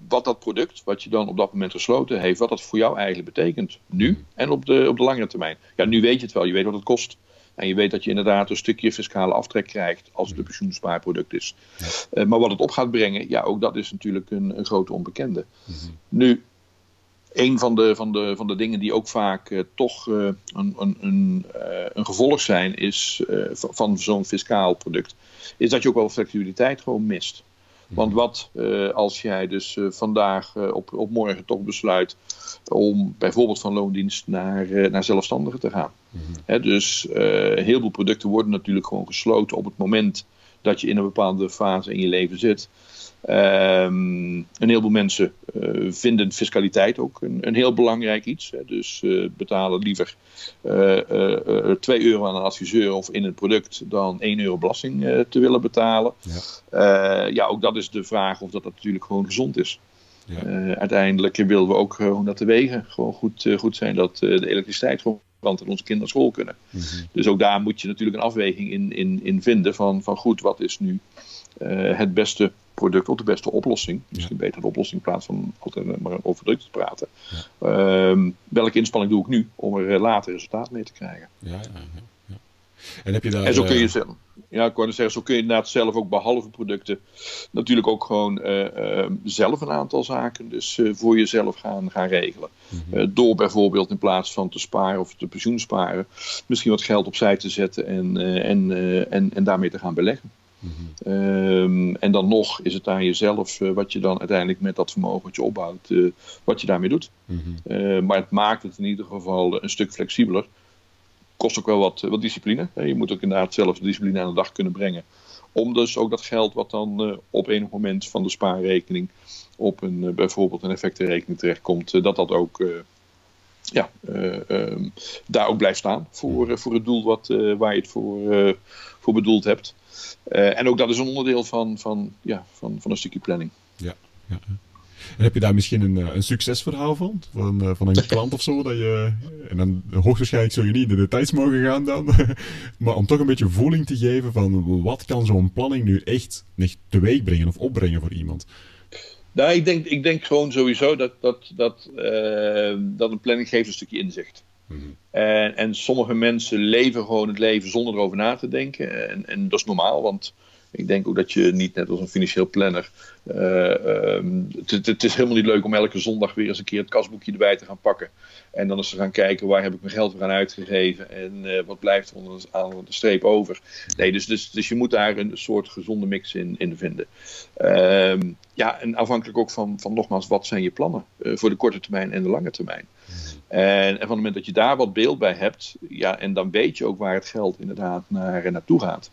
wat dat product, wat je dan op dat moment gesloten heeft, wat dat voor jou eigenlijk betekent. Nu en op de, op de langere termijn. Ja, nu weet je het wel, je weet wat het kost. En je weet dat je inderdaad een stukje fiscale aftrek krijgt als het een pensioenspaarproduct is. Uh, maar wat het op gaat brengen, ja, ook dat is natuurlijk een, een grote onbekende. Mhm. Nu, een van de, van, de, van de dingen die ook vaak uh, toch uh, een, een, een, een, gevolg zijn is, van zo'n fiscaal product, is dat je ook wel flexibiliteit gewoon mist. Want wat uh, als jij dus vandaag op, op morgen toch besluit om bijvoorbeeld van loondienst naar, naar zelfstandigen te gaan. Mm -hmm. dus heel veel producten worden natuurlijk gewoon gesloten op het moment dat je in een bepaalde fase in je leven zit. Um, een heleboel mensen uh, vinden fiscaliteit ook een, een, heel belangrijk iets. Hè. Dus uh, betalen liever uh, 2 euro aan een adviseur of in het product dan 1 euro belasting te willen betalen. Ja. ja, ook dat is de vraag of dat, dat natuurlijk gewoon gezond is. Ja. uiteindelijk willen we ook gewoon dat de wegen gewoon goed, goed zijn, dat de elektriciteit gewoon want onze kinderen naar school kunnen. Mm -hmm. Dus ook daar moet je natuurlijk een afweging in, in, in vinden van, van goed, wat is nu uh, het beste product of de beste oplossing. Misschien beter de oplossing in plaats van altijd maar over product te praten. Ja. Uh, welke inspanning doe ik nu om er later resultaat mee te krijgen? Ja, ja, ja. En, heb je daar, en zo kun je zelf, ja, ik wou zeggen, zo kun je inderdaad zelf ook behalve producten natuurlijk ook gewoon uh, uh, zelf een aantal zaken dus uh, voor jezelf gaan, gaan regelen. Mm -hmm. door bijvoorbeeld in plaats van te sparen of te pensioen sparen, misschien wat geld opzij te zetten en, en, en, en daarmee te gaan beleggen. Mm um, en dan nog is het aan jezelf uh, wat je dan uiteindelijk met dat vermogen wat je opbouwt, uh, wat je daarmee doet. Mm -hmm. uh, maar het maakt het in ieder geval een stuk flexibeler. Kost ook wel wat, wat discipline. Je moet ook inderdaad zelf de discipline aan de dag kunnen brengen. Om dus ook dat geld wat dan op enig moment van de spaarrekening op een, bijvoorbeeld een effectenrekening terechtkomt, dat dat ook ja, um, daar ook blijft staan voor, mhm. voor het doel wat, waar je het voor, voor bedoeld hebt. Uh, en ook dat is een onderdeel van, van, ja, van, van een stukje planning. Ja, ja. En heb je daar misschien een, eh, een succesverhaal van? Van, uh, van een (laughs) klant of zo? Dat je, en dan hoogstwaarschijnlijk zul je niet in de details mogen gaan dan. (laughs) maar om toch een beetje voeling te geven van wat kan zo'n planning nu echt teweeg brengen of opbrengen voor iemand? Nou, ik denk, ik denk gewoon sowieso dat, dat, dat, uh, dat een planning geeft een stukje inzicht. Mm en, en, sommige mensen leven gewoon het leven zonder erover na te denken. En, en, dat is normaal, want ik denk ook dat je niet net als een financieel planner. Uh, het is helemaal niet leuk om elke zondag weer eens een keer het kasboekje erbij te gaan pakken. En dan eens te gaan kijken waar heb ik mijn geld weer aan uitgegeven en uh, wat blijft er onder, aan de streep over. Nee, dus, dus, dus je moet daar een soort gezonde mix in, in vinden. Uh, ja, en afhankelijk ook van, van nogmaals, wat zijn je plannen uh, voor de korte termijn en de lange termijn. En, en van het moment dat je daar wat beeld bij hebt, ja, en dan weet je ook waar het geld inderdaad naar, naartoe gaat.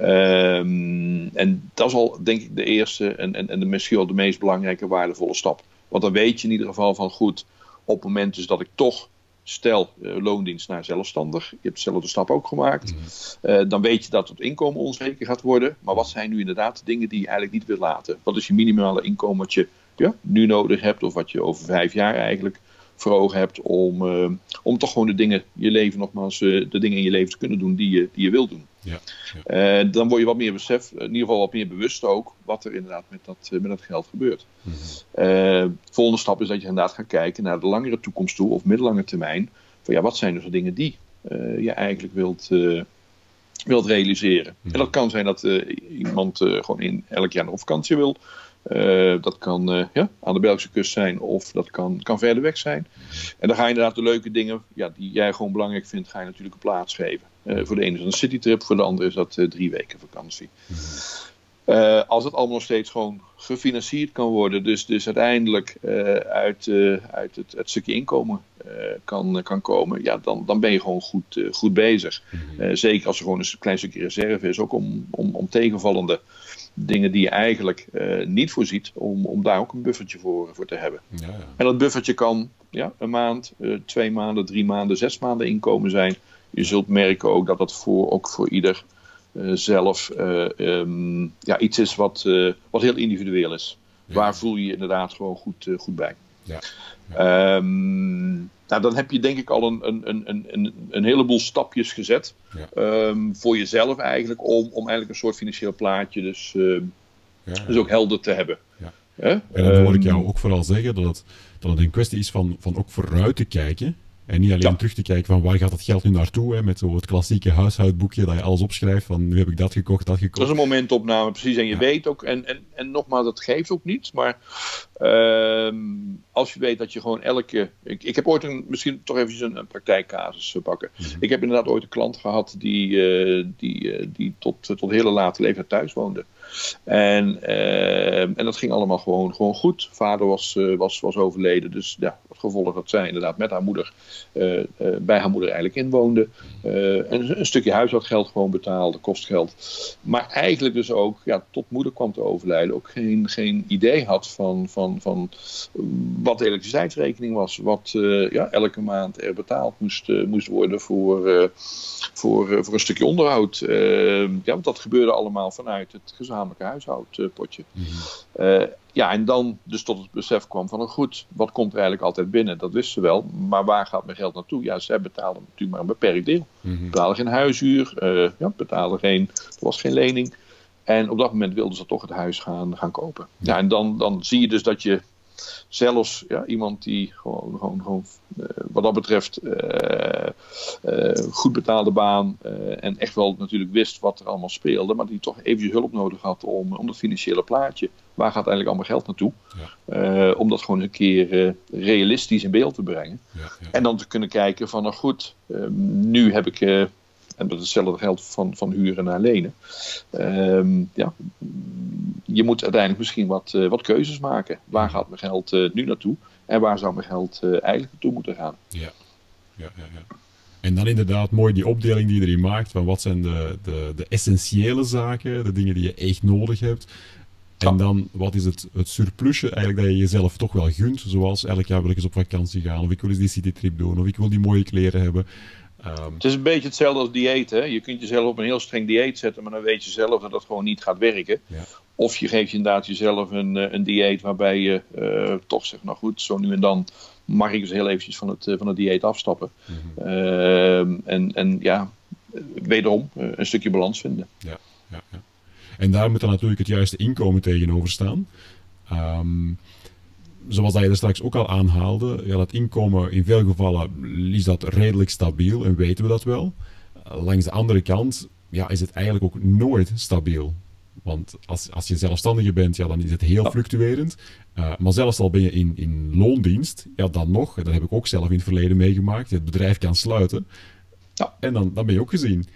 Um, en dat is al, denk ik, de eerste en, en, en de, misschien wel de meest belangrijke waardevolle stap. Want dan weet je in ieder geval van goed, op het moment dus dat ik toch stel uh, loondienst naar zelfstandig, je hebt dezelfde stap ook gemaakt, uh, dan weet je dat het inkomen onzeker gaat worden. Maar wat zijn nu inderdaad de dingen die je eigenlijk niet wil laten? Wat is je minimale inkomen wat je ja, nu nodig hebt of wat je over vijf jaar eigenlijk voor ogen hebt om, uh, om toch gewoon de dingen, je leven nogmaals, de dingen in je leven te kunnen doen die je, die je wil doen. Ja, ja. Uh, dan word je wat meer besef, in ieder geval wat meer bewust ook, wat er inderdaad met dat, met dat geld gebeurt. Mm -hmm. de volgende stap is dat je inderdaad gaat kijken naar de langere toekomst toe, of middellange termijn. Van ja, wat zijn dus de dingen die je eigenlijk wilt, wilt realiseren. En dat kan zijn dat iemand gewoon in elk jaar een vakantie wil. Uh, dat kan ja, aan de Belgische kust zijn of dat kan, kan verder weg zijn. En dan ga je inderdaad de leuke dingen ja, die jij gewoon belangrijk vindt, ga je natuurlijk een plaats geven. Uh, voor de ene is dat een citytrip, voor de andere is dat drie weken vakantie. als het allemaal nog steeds gewoon gefinancierd kan worden, dus, dus uiteindelijk uit, uit het, het, stukje inkomen kan, kan komen, ja, dan, dan ben je gewoon goed, goed bezig. zeker als er gewoon een klein stukje reserve is, ook om, om, om tegenvallende dingen die je eigenlijk niet voorziet, om, om daar ook een buffertje voor, voor te hebben. Ja, ja. En dat buffertje kan ja, een maand, twee maanden, drie maanden, zes maanden inkomen zijn. Je zult merken ook dat dat voor, ook voor ieder uh, zelf um, ja, iets is wat, wat heel individueel is. Ja. Waar voel je je inderdaad gewoon goed, goed bij. Ja. Um, nou, dan heb je denk ik al een, een, een, een, een heleboel stapjes gezet. Ja. Um, voor jezelf eigenlijk. Om, om eigenlijk een soort financieel plaatje dus, uh, ja, dus ook helder te hebben. Ja. En dan hoor ik jou ook vooral zeggen dat het, dat het een kwestie is van, van ook vooruit te kijken. En niet alleen ja. terug te kijken van waar gaat het geld nu naartoe, hè, met zo het klassieke huishoudboekje dat je alles opschrijft van nu heb ik dat gekocht, dat gekocht. Dat is een momentopname, precies. En je ja. weet ook, en, en, en nogmaals, dat geeft ook niet, maar uh, als je weet dat je gewoon elke... Ik, ik heb ooit een, misschien toch even een, een praktijkcasus pakken. Mm -hmm. Ik heb inderdaad ooit een klant gehad die, uh, die, uh, die tot, tot hele late leeftijd thuis woonde. En, uh, en dat ging allemaal gewoon, gewoon goed. Vader was, uh, was, was overleden, dus ja, gevolg dat zij inderdaad met haar moeder uh, bij haar moeder eigenlijk inwoonde. en een stukje huishoudgeld gewoon betaalde, kostgeld. Maar eigenlijk dus ook, ja, tot moeder kwam te overlijden, ook geen, geen idee had van, van, van wat de elektriciteitsrekening was. Wat ja, elke maand er betaald moest, moest worden voor, voor, voor een stukje onderhoud. ja, want dat gebeurde allemaal vanuit het gezamenlijke huishoudpotje. Mm -hmm. Ja, en dan dus tot het besef kwam van, oh goed, wat komt er eigenlijk altijd binnen? Dat wisten ze wel, maar waar gaat mijn geld naartoe? Ja, zij betaalden natuurlijk maar een beperkt deel. Mm -hmm. Betaalden geen huishuur, uh, ja, betaalden geen, er was geen lening. En op dat moment wilden ze toch het huis gaan, gaan kopen. Ja, en dan, dan zie je dus dat je zelfs ja, iemand die gewoon, gewoon, gewoon uh, wat dat betreft uh, uh, goed betaalde baan en echt wel natuurlijk wist wat er allemaal speelde, maar die toch even hulp nodig had om, om dat financiële plaatje, waar gaat eigenlijk allemaal geld naartoe, ja. om dat gewoon een keer realistisch in beeld te brengen. Ja, ja. En dan te kunnen kijken van nou goed, nu heb ik en dat is hetzelfde geldt van, van huren naar lenen. Um, ja, je moet uiteindelijk misschien wat, wat keuzes maken. Waar gaat mijn geld nu naartoe? En waar zou mijn geld eigenlijk naartoe moeten gaan? Ja. Ja, ja, ja. En dan inderdaad mooi die opdeling die je erin maakt. Van wat zijn de, de, de essentiële zaken, de dingen die je echt nodig hebt. En dan, wat is het, het surplusje eigenlijk dat je jezelf toch wel gunt? Zoals elk jaar wil ik eens op vakantie gaan, of ik wil eens die citytrip doen, of ik wil die mooie kleren hebben. Um, het is een beetje hetzelfde als dieet. Hè? Je kunt jezelf op een heel streng dieet zetten, maar dan weet je zelf dat dat gewoon niet gaat werken. Ja. Of je geeft inderdaad jezelf een, een dieet waarbij je uh, toch zegt, nou goed, zo nu en dan mag ik eens heel eventjes van het, van het dieet afstappen. Mm -hmm. uh, en, en ja, wederom een stukje balans vinden. Ja. En daar moet dan natuurlijk het juiste inkomen tegenover staan. Um, zoals dat je er straks ook al aanhaalde, ja, dat inkomen in veel gevallen is dat redelijk stabiel en weten we dat wel. Langs de andere kant ja, is het eigenlijk ook nooit stabiel. Want als, als je zelfstandige bent, ja, dan is het heel fluctuerend. Uh, maar zelfs al ben je in, in loondienst, ja, dan nog, dat heb ik ook zelf in het verleden meegemaakt, het bedrijf kan sluiten. Ja. En dan, dan ben je ook gezien.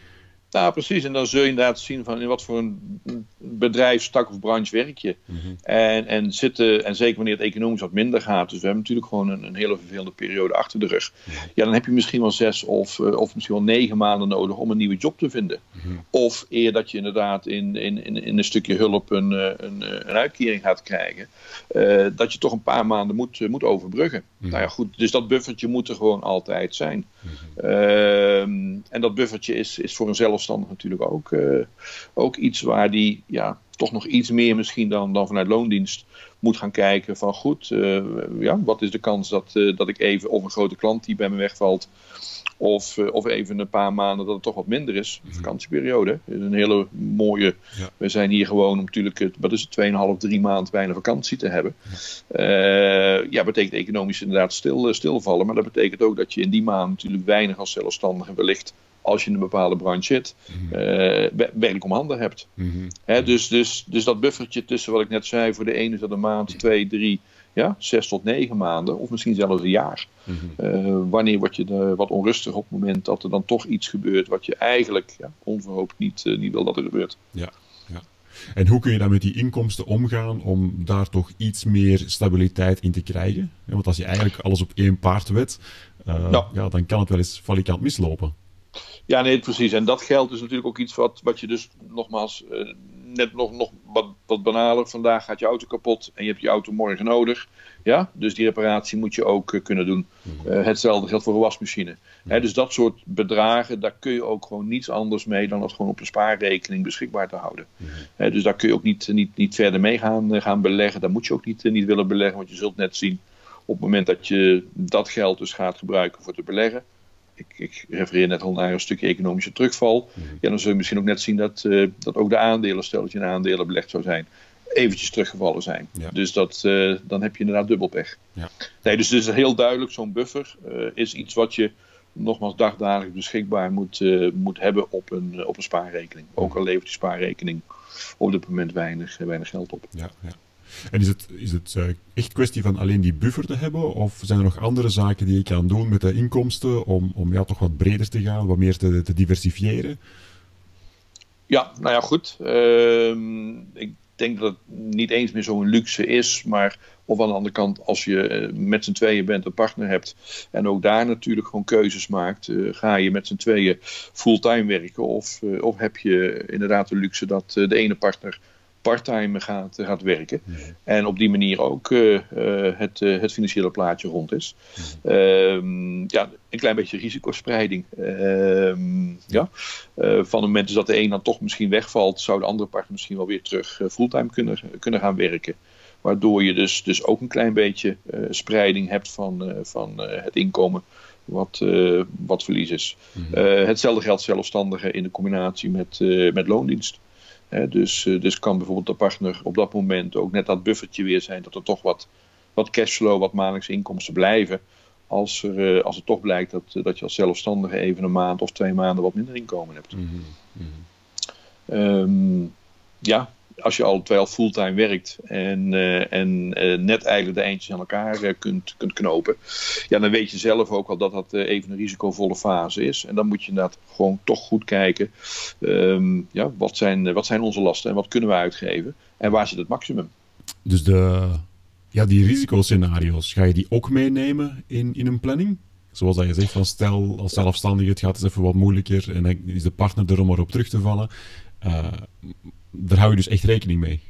Ja, precies. En dan zul je inderdaad zien van in wat voor een bedrijfstak of branche werk je? Mhm. en, en, zitten, en zeker wanneer het economisch wat minder gaat, dus we hebben natuurlijk gewoon een, een hele vervelende periode achter de rug. Ja, dan heb je misschien wel zes of, uh, of misschien wel negen maanden nodig om een nieuwe job te vinden. Mhm. Of eer dat je inderdaad in, in, in, in een stukje hulp een, een, een uitkering gaat krijgen, dat je toch een paar maanden moet, moet overbruggen. Mhm. Nou ja, goed, dus dat buffertje moet er gewoon altijd zijn. Ehm, en dat buffertje is, is voor een zelfstandig natuurlijk ook, uh, ook iets waar die ja, toch nog iets meer misschien dan, dan vanuit loondienst moet gaan kijken van goed, uh, ja, wat is de kans dat, uh, dat ik even of een grote klant die bij me wegvalt of, of even een paar maanden dat het toch wat minder is. De mhm. vakantieperiode is een hele mooie. We zijn hier gewoon om natuurlijk, wat is het, 2,5, 3 maanden bijna vakantie te hebben. Ja, uh, ja betekent economisch inderdaad stil, stilvallen. Maar dat betekent ook dat je in die maand natuurlijk weinig als zelfstandige wellicht als je in een bepaalde branche zit, mm werk om handen hebt. Mhm. dus, dus, dus dat buffertje tussen wat ik net zei, voor de ene is dat een maand, twee, drie, ja, zes tot negen maanden, of misschien zelfs een jaar. Mhm. Eh, wanneer word je wat onrustig op het moment dat er dan toch iets gebeurt wat je eigenlijk ja, onverhoopt niet, uh, niet wil dat er gebeurt. Ja, ja. En hoe kun je dan met die inkomsten omgaan om daar toch iets meer stabiliteit in te krijgen? Want als je eigenlijk alles op één paard wet, ja, dan kan het wel eens valikant mislopen. Ja, nee, precies. En dat geldt dus natuurlijk ook iets wat, wat je dus nogmaals, net nog, nog wat, wat banaler. Vandaag gaat je auto kapot en je hebt je auto morgen nodig. Ja, dus die reparatie moet je ook uh, kunnen doen. Uh, hetzelfde geldt voor een wasmachine. Hè, dus dat soort bedragen, daar kun je ook gewoon niets anders mee dan het gewoon op een spaarrekening beschikbaar te houden. Hè, dus daar kun je ook niet, niet, niet verder mee gaan, gaan beleggen. Daar moet je ook niet, niet willen beleggen, want je zult net zien op het moment dat je dat geld dus gaat gebruiken voor te beleggen ik, ik, refereer net al naar een stukje economische terugval. Mhm. Ja, dan zul je misschien ook net zien dat, uh, dat ook de aandelen, stel dat je in aandelen belegd zou zijn, eventjes teruggevallen zijn. Dus dat, uh, dan heb je inderdaad dubbel pech. Ja. Nee, dus het is heel duidelijk, zo'n buffer uh, is iets wat je nogmaals dagdagelijks beschikbaar moet, moet hebben op een, op een spaarrekening. Ook al levert die spaarrekening op dit moment weinig, weinig geld op. Ja, ja. En is het, is het uh, echt kwestie van alleen die buffer te hebben? Of zijn er nog andere zaken die je kan doen met de inkomsten om, om ja, toch wat breder te gaan, wat meer te, te diversifiëren? Ja, nou ja, goed. Uh, ik denk dat het niet eens meer zo'n luxe is, maar of aan de andere kant, als je eh, met z'n tweeën bent, een partner hebt en ook daar natuurlijk gewoon keuzes maakt, uh, ga je met z'n tweeën fulltime werken of, of heb je inderdaad de luxe dat de ene partner parttime gaat, gaat werken. En op die manier ook uh, het, uh, het financiële plaatje rond is. Ehm, ja, een klein beetje risicospreiding. Ehm, ja. van het moment dat de een dan toch misschien wegvalt, zou de andere partner misschien wel weer terug fulltime kunnen, kunnen gaan werken. Waardoor je dus, dus ook een klein beetje spreiding hebt van, van het inkomen wat, wat verlies is. hetzelfde geldt zelfstandigen in de combinatie met, met loondienst dus, eh, dus kan bijvoorbeeld de partner op dat moment ook net dat buffertje weer zijn, dat er toch wat, wat cashflow, wat maandelijkse inkomsten blijven. Als, er, eh, als het toch blijkt dat, eh, dat je als zelfstandige even een maand of twee maanden wat minder inkomen hebt. Mm ja, als je al terwijl fulltime werkt en, uh, en uh, net eigenlijk de eindjes aan elkaar uh, kunt, kunt knopen, ja, dan weet je zelf ook al dat dat even een risicovolle fase is. En dan moet je inderdaad gewoon toch goed kijken, um, ja, wat, zijn, wat zijn onze lasten en wat kunnen we uitgeven en waar zit het maximum. Dus de, ja, die risicoscenario's, ga je die ook meenemen in, in een planning? Zoals dat je zegt, van stel als zelfstandige het gaat eens even wat moeilijker en dan is de partner er om erop terug te vallen daar hou je dus echt rekening mee.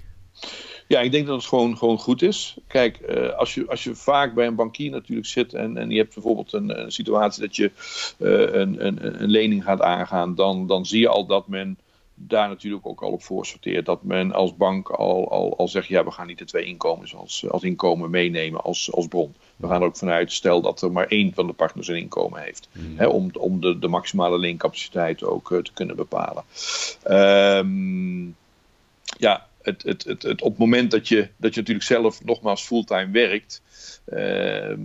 Ja, ik denk dat het gewoon, gewoon goed is. Kijk, uh, als, je, als je vaak bij een bankier natuurlijk zit en, en je hebt bijvoorbeeld een, een situatie dat je uh, een, een, een lening gaat aangaan, dan, dan zie je al dat men daar natuurlijk ook al op voor sorteert. Dat men als bank al, al, al zegt, ja, we gaan niet de twee inkomens als, als inkomen meenemen als, als bron. We gaan er ook vanuit, stel dat er maar één van de partners een inkomen heeft. Mm. Hè, om om de, de maximale leencapaciteit ook uh, te kunnen bepalen. Um, ja, het, het, het, het, op het moment dat je, dat je natuurlijk zelf nogmaals fulltime werkt, uh,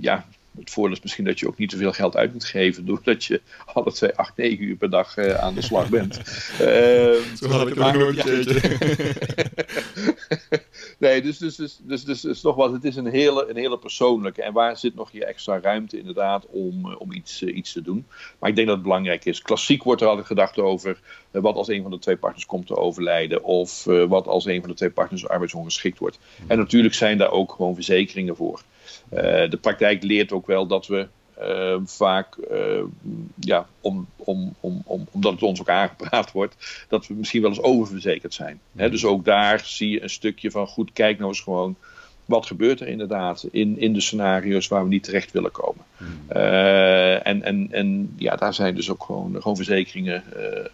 ja, het voordeel is misschien dat je ook niet te veel geld uit moet geven, doordat je alle twee, acht, negen uur per dag uh, aan de slag bent. uh, (laughs) Zo had ik nog een (laughs) Nee, dus, dus, dus, dus, dus, dus nogmaals, het is een hele, een hele persoonlijke. En waar zit nog je extra ruimte inderdaad om, om iets, iets te doen? Maar ik denk dat het belangrijk is. Klassiek wordt er altijd gedacht over wat als een van de twee partners komt te overlijden. Of wat als een van de twee partners arbeidsongeschikt wordt. En natuurlijk zijn daar ook gewoon verzekeringen voor. De praktijk leert ook wel dat we uh, vaak, uh, ja, om, om, om, om, omdat het ons ook aangepraat (laughs) wordt, dat we misschien wel eens oververzekerd zijn. Hè? Dus ook daar zie je een stukje van, goed, kijk nou eens gewoon, wat gebeurt er inderdaad in, in de scenario's waar we niet terecht willen komen. Uh, en, en, en ja, daar zijn dus ook gewoon, gewoon verzekeringen,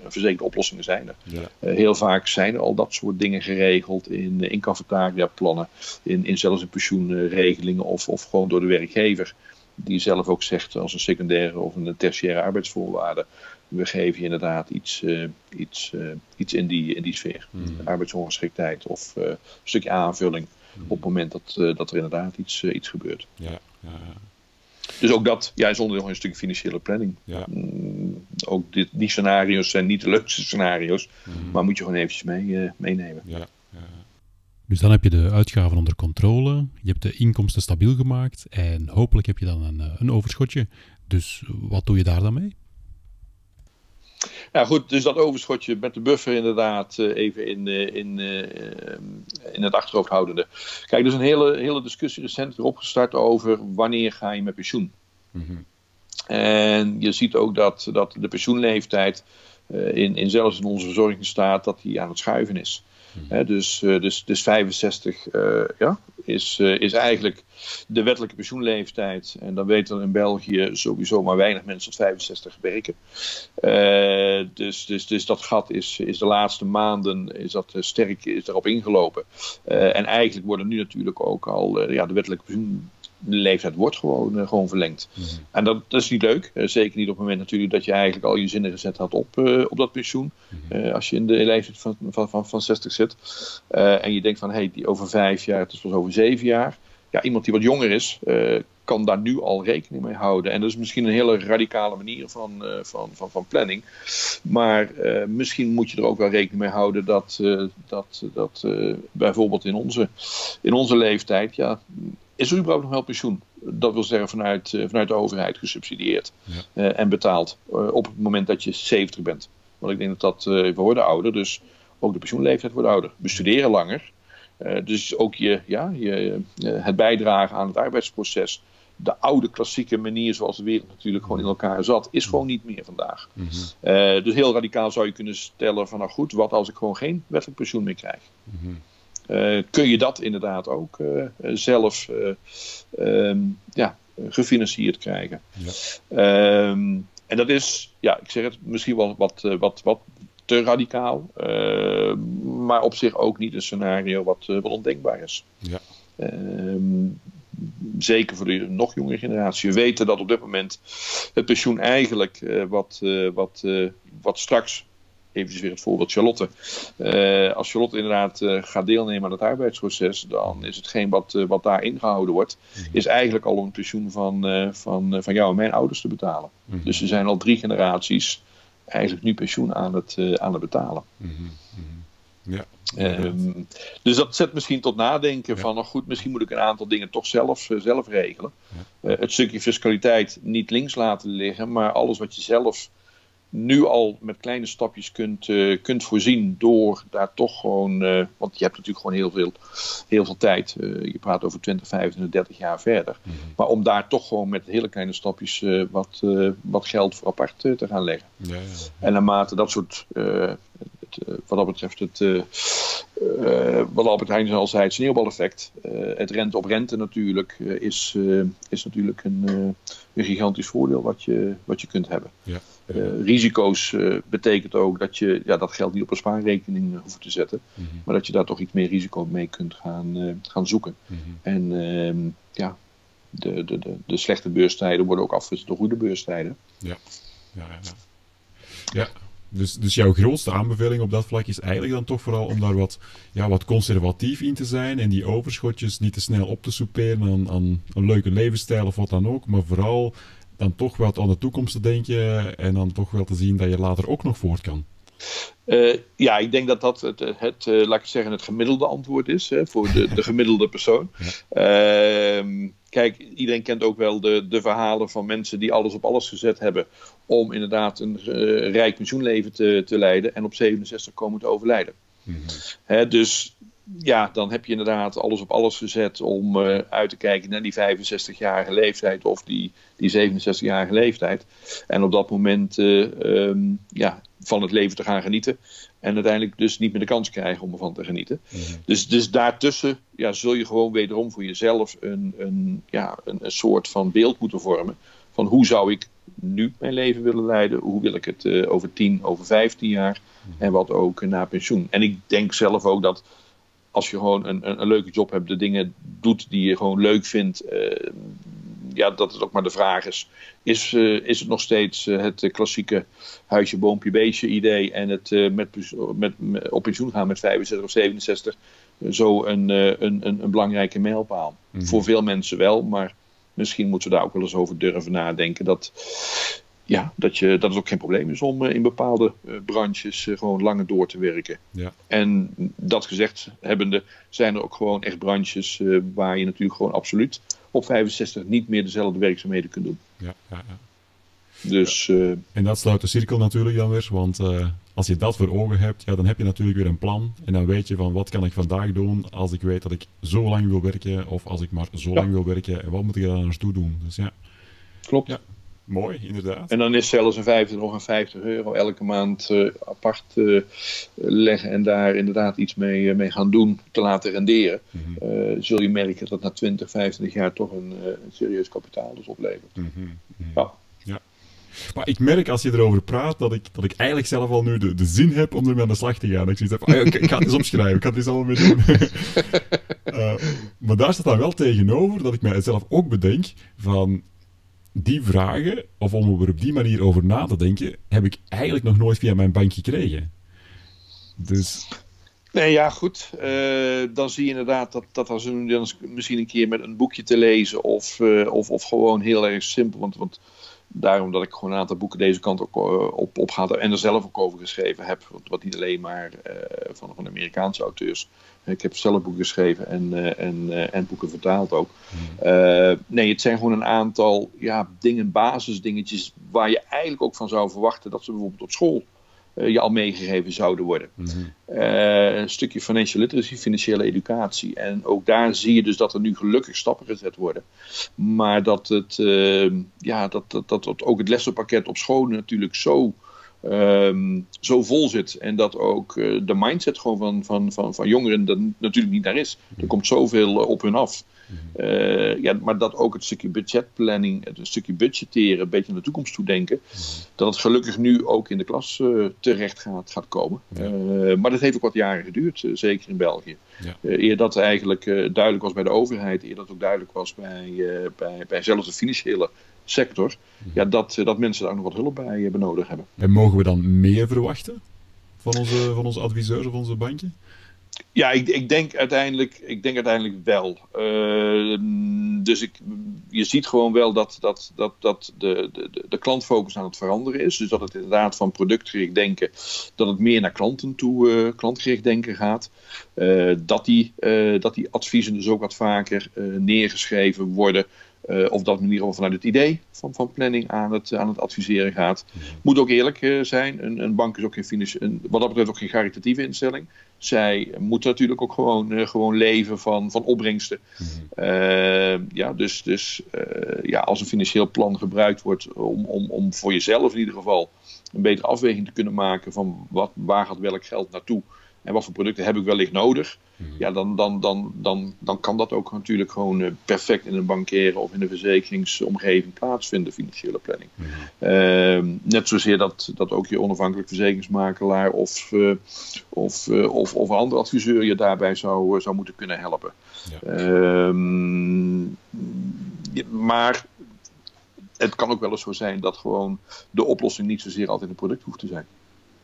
verzekerde oplossingen zijn er. Ja. heel vaak zijn er al dat soort dingen geregeld in, in cafetaria plannen, in, in zelfs in pensioenregelingen of, of gewoon door de werkgever die zelf ook zegt als een secundaire of een tertiaire arbeidsvoorwaarde. We geven je inderdaad iets, uh, iets, uh, iets in, die, in die sfeer. Mm. Arbeidsongeschiktheid of uh, een stukje aanvulling. Op het moment dat, dat er inderdaad iets, iets gebeurt. Ja, ja. Dus ook dat ja, is onderdeel van een stukje financiële planning. Ja. Mm, ook dit, die scenario's zijn niet de leukste scenario's, maar moet je gewoon eventjes mee, meenemen. Ja, ja. Dus dan heb je de uitgaven onder controle, je hebt de inkomsten stabiel gemaakt en hopelijk heb je dan een, eh, een overschotje. Dus wat doe je daar dan mee? Ja, goed, dus dat overschotje met de buffer inderdaad eh, even in, eh, in, in het achterhoofd houdende. Kijk, er is een hele, hele discussie recent erop gestart over wanneer ga je met pensioen. Mm En je ziet ook dat, dat de pensioenleeftijd in, in zelfs in onze verzorgingsstaat dat die aan het schuiven is dus, uh, dus, dus 65 uh, ja, is, uh, is eigenlijk de wettelijke pensioenleeftijd. En dan weten we in België sowieso maar weinig mensen tot 65 werken. dus, dus, dus dat gat is, is de laatste maanden is dat, sterk is erop ingelopen. en eigenlijk worden nu natuurlijk ook al ja, de wettelijke pensioen de leeftijd wordt gewoon, uh, gewoon verlengd. Mhm. En dat, dat, is niet leuk. Uh, zeker niet op het moment natuurlijk dat je eigenlijk al je zinnen gezet had op, uh, op dat pensioen. Mhm. als je in de leeftijd van, van, van, van 60 zit. en je denkt van, hé, hey, over vijf jaar, het is pas over zeven jaar. Ja, iemand die wat jonger is, kan daar nu al rekening mee houden. En dat is misschien een hele radicale manier van, van, van, van planning. Maar misschien moet je er ook wel rekening mee houden dat, dat, dat bijvoorbeeld in onze, in onze leeftijd, ja, is er überhaupt nog wel pensioen? Dat wil zeggen vanuit, uh, vanuit de overheid gesubsidieerd uh, en betaald uh, op het moment dat je 70 bent. Want ik denk dat dat, we worden ouder, dus ook de pensioenleeftijd wordt ouder. We studeren langer, dus ook je, ja, je, het bijdragen aan het arbeidsproces, de oude klassieke manier zoals de wereld natuurlijk gewoon in elkaar zat, is gewoon niet meer vandaag. Mm -hmm. dus heel radicaal zou je kunnen stellen van nou goed, wat als ik gewoon geen wettelijk pensioen meer krijg? Mm -hmm. Uh, kun je dat inderdaad ook uh, zelf uh, um, ja, gefinancierd krijgen. Ja. Um, en dat is, ja, ik zeg het, misschien wel wat, wat, wat te radicaal, maar op zich ook niet een scenario wat, wat ondenkbaar is. Ja. Um, zeker voor de nog jongere generatie. We weten dat op dit moment het pensioen eigenlijk wat, wat, wat straks even weer het voorbeeld Charlotte. Uh, als Charlotte inderdaad uh, gaat deelnemen aan het arbeidsproces, dan is hetgeen wat, uh, wat daar ingehouden wordt, mhm. is eigenlijk al een pensioen van, van, van jou en mijn ouders te betalen. Mhm. Dus er zijn al drie generaties eigenlijk nu pensioen aan het, aan het betalen. Mhm. Ja. Um, dus dat zet misschien tot nadenken ja. van, nou goed, misschien moet ik een aantal dingen toch zelf, zelf regelen. Ja. het stukje fiscaliteit niet links laten liggen, maar alles wat je zelf nu al met kleine stapjes kunt, uh, kunt voorzien door daar toch gewoon, uh, want je hebt natuurlijk gewoon heel veel, heel veel tijd. Uh, je praat over 20, 25, 30 jaar verder. Mm -hmm. Maar om daar toch gewoon met hele kleine stapjes wat, wat geld voor apart te gaan leggen. Ja, ja, ja. En naarmate dat soort, het, wat dat betreft het, wat Albert Heijn al zei, het sneeuwbaleffect. het rente op rente natuurlijk is, is natuurlijk een, een gigantisch voordeel wat je, wat je kunt hebben. Ja. Uh, risico's uh, betekent ook dat je ja, dat geld niet op een spaarrekening uh, hoeft te zetten, mm -hmm. maar dat je daar toch iets meer risico mee kunt gaan, gaan zoeken. Mm -hmm. En ehm, ja, de, de, de, de, slechte beurstijden worden ook afgewisseld door goede beurstijden. Ja, ja, ja. ja. Dus, dus jouw grootste aanbeveling op dat vlak is eigenlijk dan toch vooral om daar wat, ja, wat conservatief in te zijn en die overschotjes niet te snel op te soeperen aan, aan een leuke levensstijl of wat dan ook, maar vooral dan toch wel aan de toekomst te denken en dan toch wel te zien dat je later ook nog voort kan. ja, ik denk dat dat het, het laat ik zeggen, het gemiddelde antwoord is hè, voor de, de gemiddelde persoon. Ehm, kijk, iedereen kent ook wel de, de verhalen van mensen die alles op alles gezet hebben om inderdaad een rijk pensioenleven te, te leiden en op 67 komen te overlijden. Mhm. dus ja, dan heb je inderdaad alles op alles gezet om uh, uit te kijken naar die 65-jarige leeftijd of die, die 67-jarige leeftijd. En op dat moment uh, um, ja, van het leven te gaan genieten. En uiteindelijk dus niet meer de kans krijgen om ervan te genieten. Mhm. dus, dus daartussen ja, zul je gewoon wederom voor jezelf een, een, ja, een, een soort van beeld moeten vormen. Van hoe zou ik nu mijn leven willen leiden? Hoe wil ik het uh, over 10, over 15 jaar? Mhm. En wat ook na pensioen. En ik denk zelf ook dat als je gewoon een, een, een, leuke job hebt, de dingen doet die je gewoon leuk vindt, uh, ja, dat het ook maar de vraag is. Is, uh, is het nog steeds uh, het klassieke huisje, boompje, beestje idee en het met, met, met, op pensioen gaan met 65 of 67 zo een, een, een, een, belangrijke mijlpaal? Mm -hmm. Voor veel mensen wel, maar misschien moeten we daar ook wel eens over durven nadenken. Dat ja, dat, je, dat het ook geen probleem is om uh, in bepaalde uh, branches uh, gewoon langer door te werken. Ja. En dat gezegd hebbende, zijn er ook gewoon echt branches waar je natuurlijk gewoon absoluut op 65 niet meer dezelfde werkzaamheden kunt doen. Ja, ja, ja. Dus, en dat sluit de cirkel natuurlijk dan weer, want als je dat voor ogen hebt, ja, dan heb je natuurlijk weer een plan. En dan weet je van wat kan ik vandaag doen als ik weet dat ik zo lang wil werken, of als ik maar zo lang wil werken, en wat moet ik daar naartoe doen. Dus ja. Klopt. Ja. Mooi, inderdaad. En dan is zelfs een 50 of een 50 euro elke maand uh, apart uh, leggen en daar inderdaad iets mee, uh, mee gaan doen, te laten renderen. Mm -hmm. zul je merken dat na 20, 25 jaar toch een, een serieus kapitaal dus oplevert. Mm -hmm. ja. ja. Maar ik merk als je erover praat dat ik, dat ik eigenlijk zelf al nu de, de zin heb om ermee aan de slag te gaan. Ik, heb, ah, ik, ik, ga het eens opschrijven, ik ga het eens allemaal mee doen. (laughs) maar daar staat dan wel tegenover dat ik mijzelf ook bedenk van die vragen, of om er op die manier over na te denken, heb ik eigenlijk nog nooit via mijn bank gekregen. Dus. Nee, ja, goed. Uh, dan zie je inderdaad dat, dat als dan misschien een keer met een boekje te lezen of, uh, of, of gewoon heel erg simpel. Want, want daarom dat ik gewoon een aantal boeken deze kant ook uh, op, op ga en er zelf ook over geschreven heb. Wat niet alleen maar van, van Amerikaanse auteurs ik heb zelf boeken geschreven en, uh, en, en boeken vertaald ook. Uh, nee, het zijn gewoon een aantal ja, dingen, basisdingetjes, waar je eigenlijk ook van zou verwachten dat ze bijvoorbeeld op school je al meegegeven zouden worden. Mm -hmm. een stukje financial literacy, financiële educatie. En ook daar zie je dus dat er nu gelukkig stappen gezet worden. Maar dat het, ja, dat, dat, dat ook het lessenpakket op school natuurlijk zo um, zo vol zit. En dat ook uh, de mindset gewoon van, van, van, van jongeren er natuurlijk niet naar is. Er komt zoveel uh, op hun af. Uh, ja, maar dat ook het stukje budgetplanning, het stukje budgetteren, een beetje naar de toekomst toe denken. Dat het gelukkig nu ook in de klas terecht gaat, gaat komen. Ja. maar dat heeft ook wat jaren geduurd, zeker in België. Ja. eer dat eigenlijk duidelijk was bij de overheid, eer dat ook duidelijk was bij, bij, bij zelfs de financiële sector, ja, dat, dat mensen daar nog wat hulp bij hebben nodig hebben. En mogen we dan meer verwachten van onze, van onze adviseurs of onze bankje? Ja, ik, ik, denk uiteindelijk, ik denk uiteindelijk wel. Uh, dus ik, je ziet gewoon wel dat, dat, dat, dat de, de, de klantfocus aan het veranderen is. Dus dat het inderdaad van productgericht denken, dat het meer naar klanten toe, uh, klantgericht denken gaat. Uh, dat, die, dat die adviezen dus ook wat vaker neergeschreven worden uh, of dat geval vanuit het idee van, van planning aan het, aan het adviseren gaat. Moet ook eerlijk uh, zijn, een, een, bank is ook geen een, wat dat betreft ook geen caritatieve instelling. Zij moeten natuurlijk ook gewoon, uh, gewoon leven van, van opbrengsten. Mhm. ja, dus dus ja, als een financieel plan gebruikt wordt om, om, om voor jezelf in ieder geval een betere afweging te kunnen maken van wat, waar gaat welk geld naartoe en wat voor producten heb ik wellicht nodig, mhm. ja, dan, dan, dan, dan, dan kan dat ook natuurlijk gewoon uh, perfect in een bankaire of in een verzekeringsomgeving plaatsvinden, financiële planning. Mm -hmm. net zozeer dat, dat ook je onafhankelijk verzekeringsmakelaar of, uh, of, uh, of, of andere adviseur je daarbij zou, zou moeten kunnen helpen. Ja. Ehm, maar het kan ook wel eens zo zijn dat gewoon de oplossing niet zozeer altijd een product hoeft te zijn.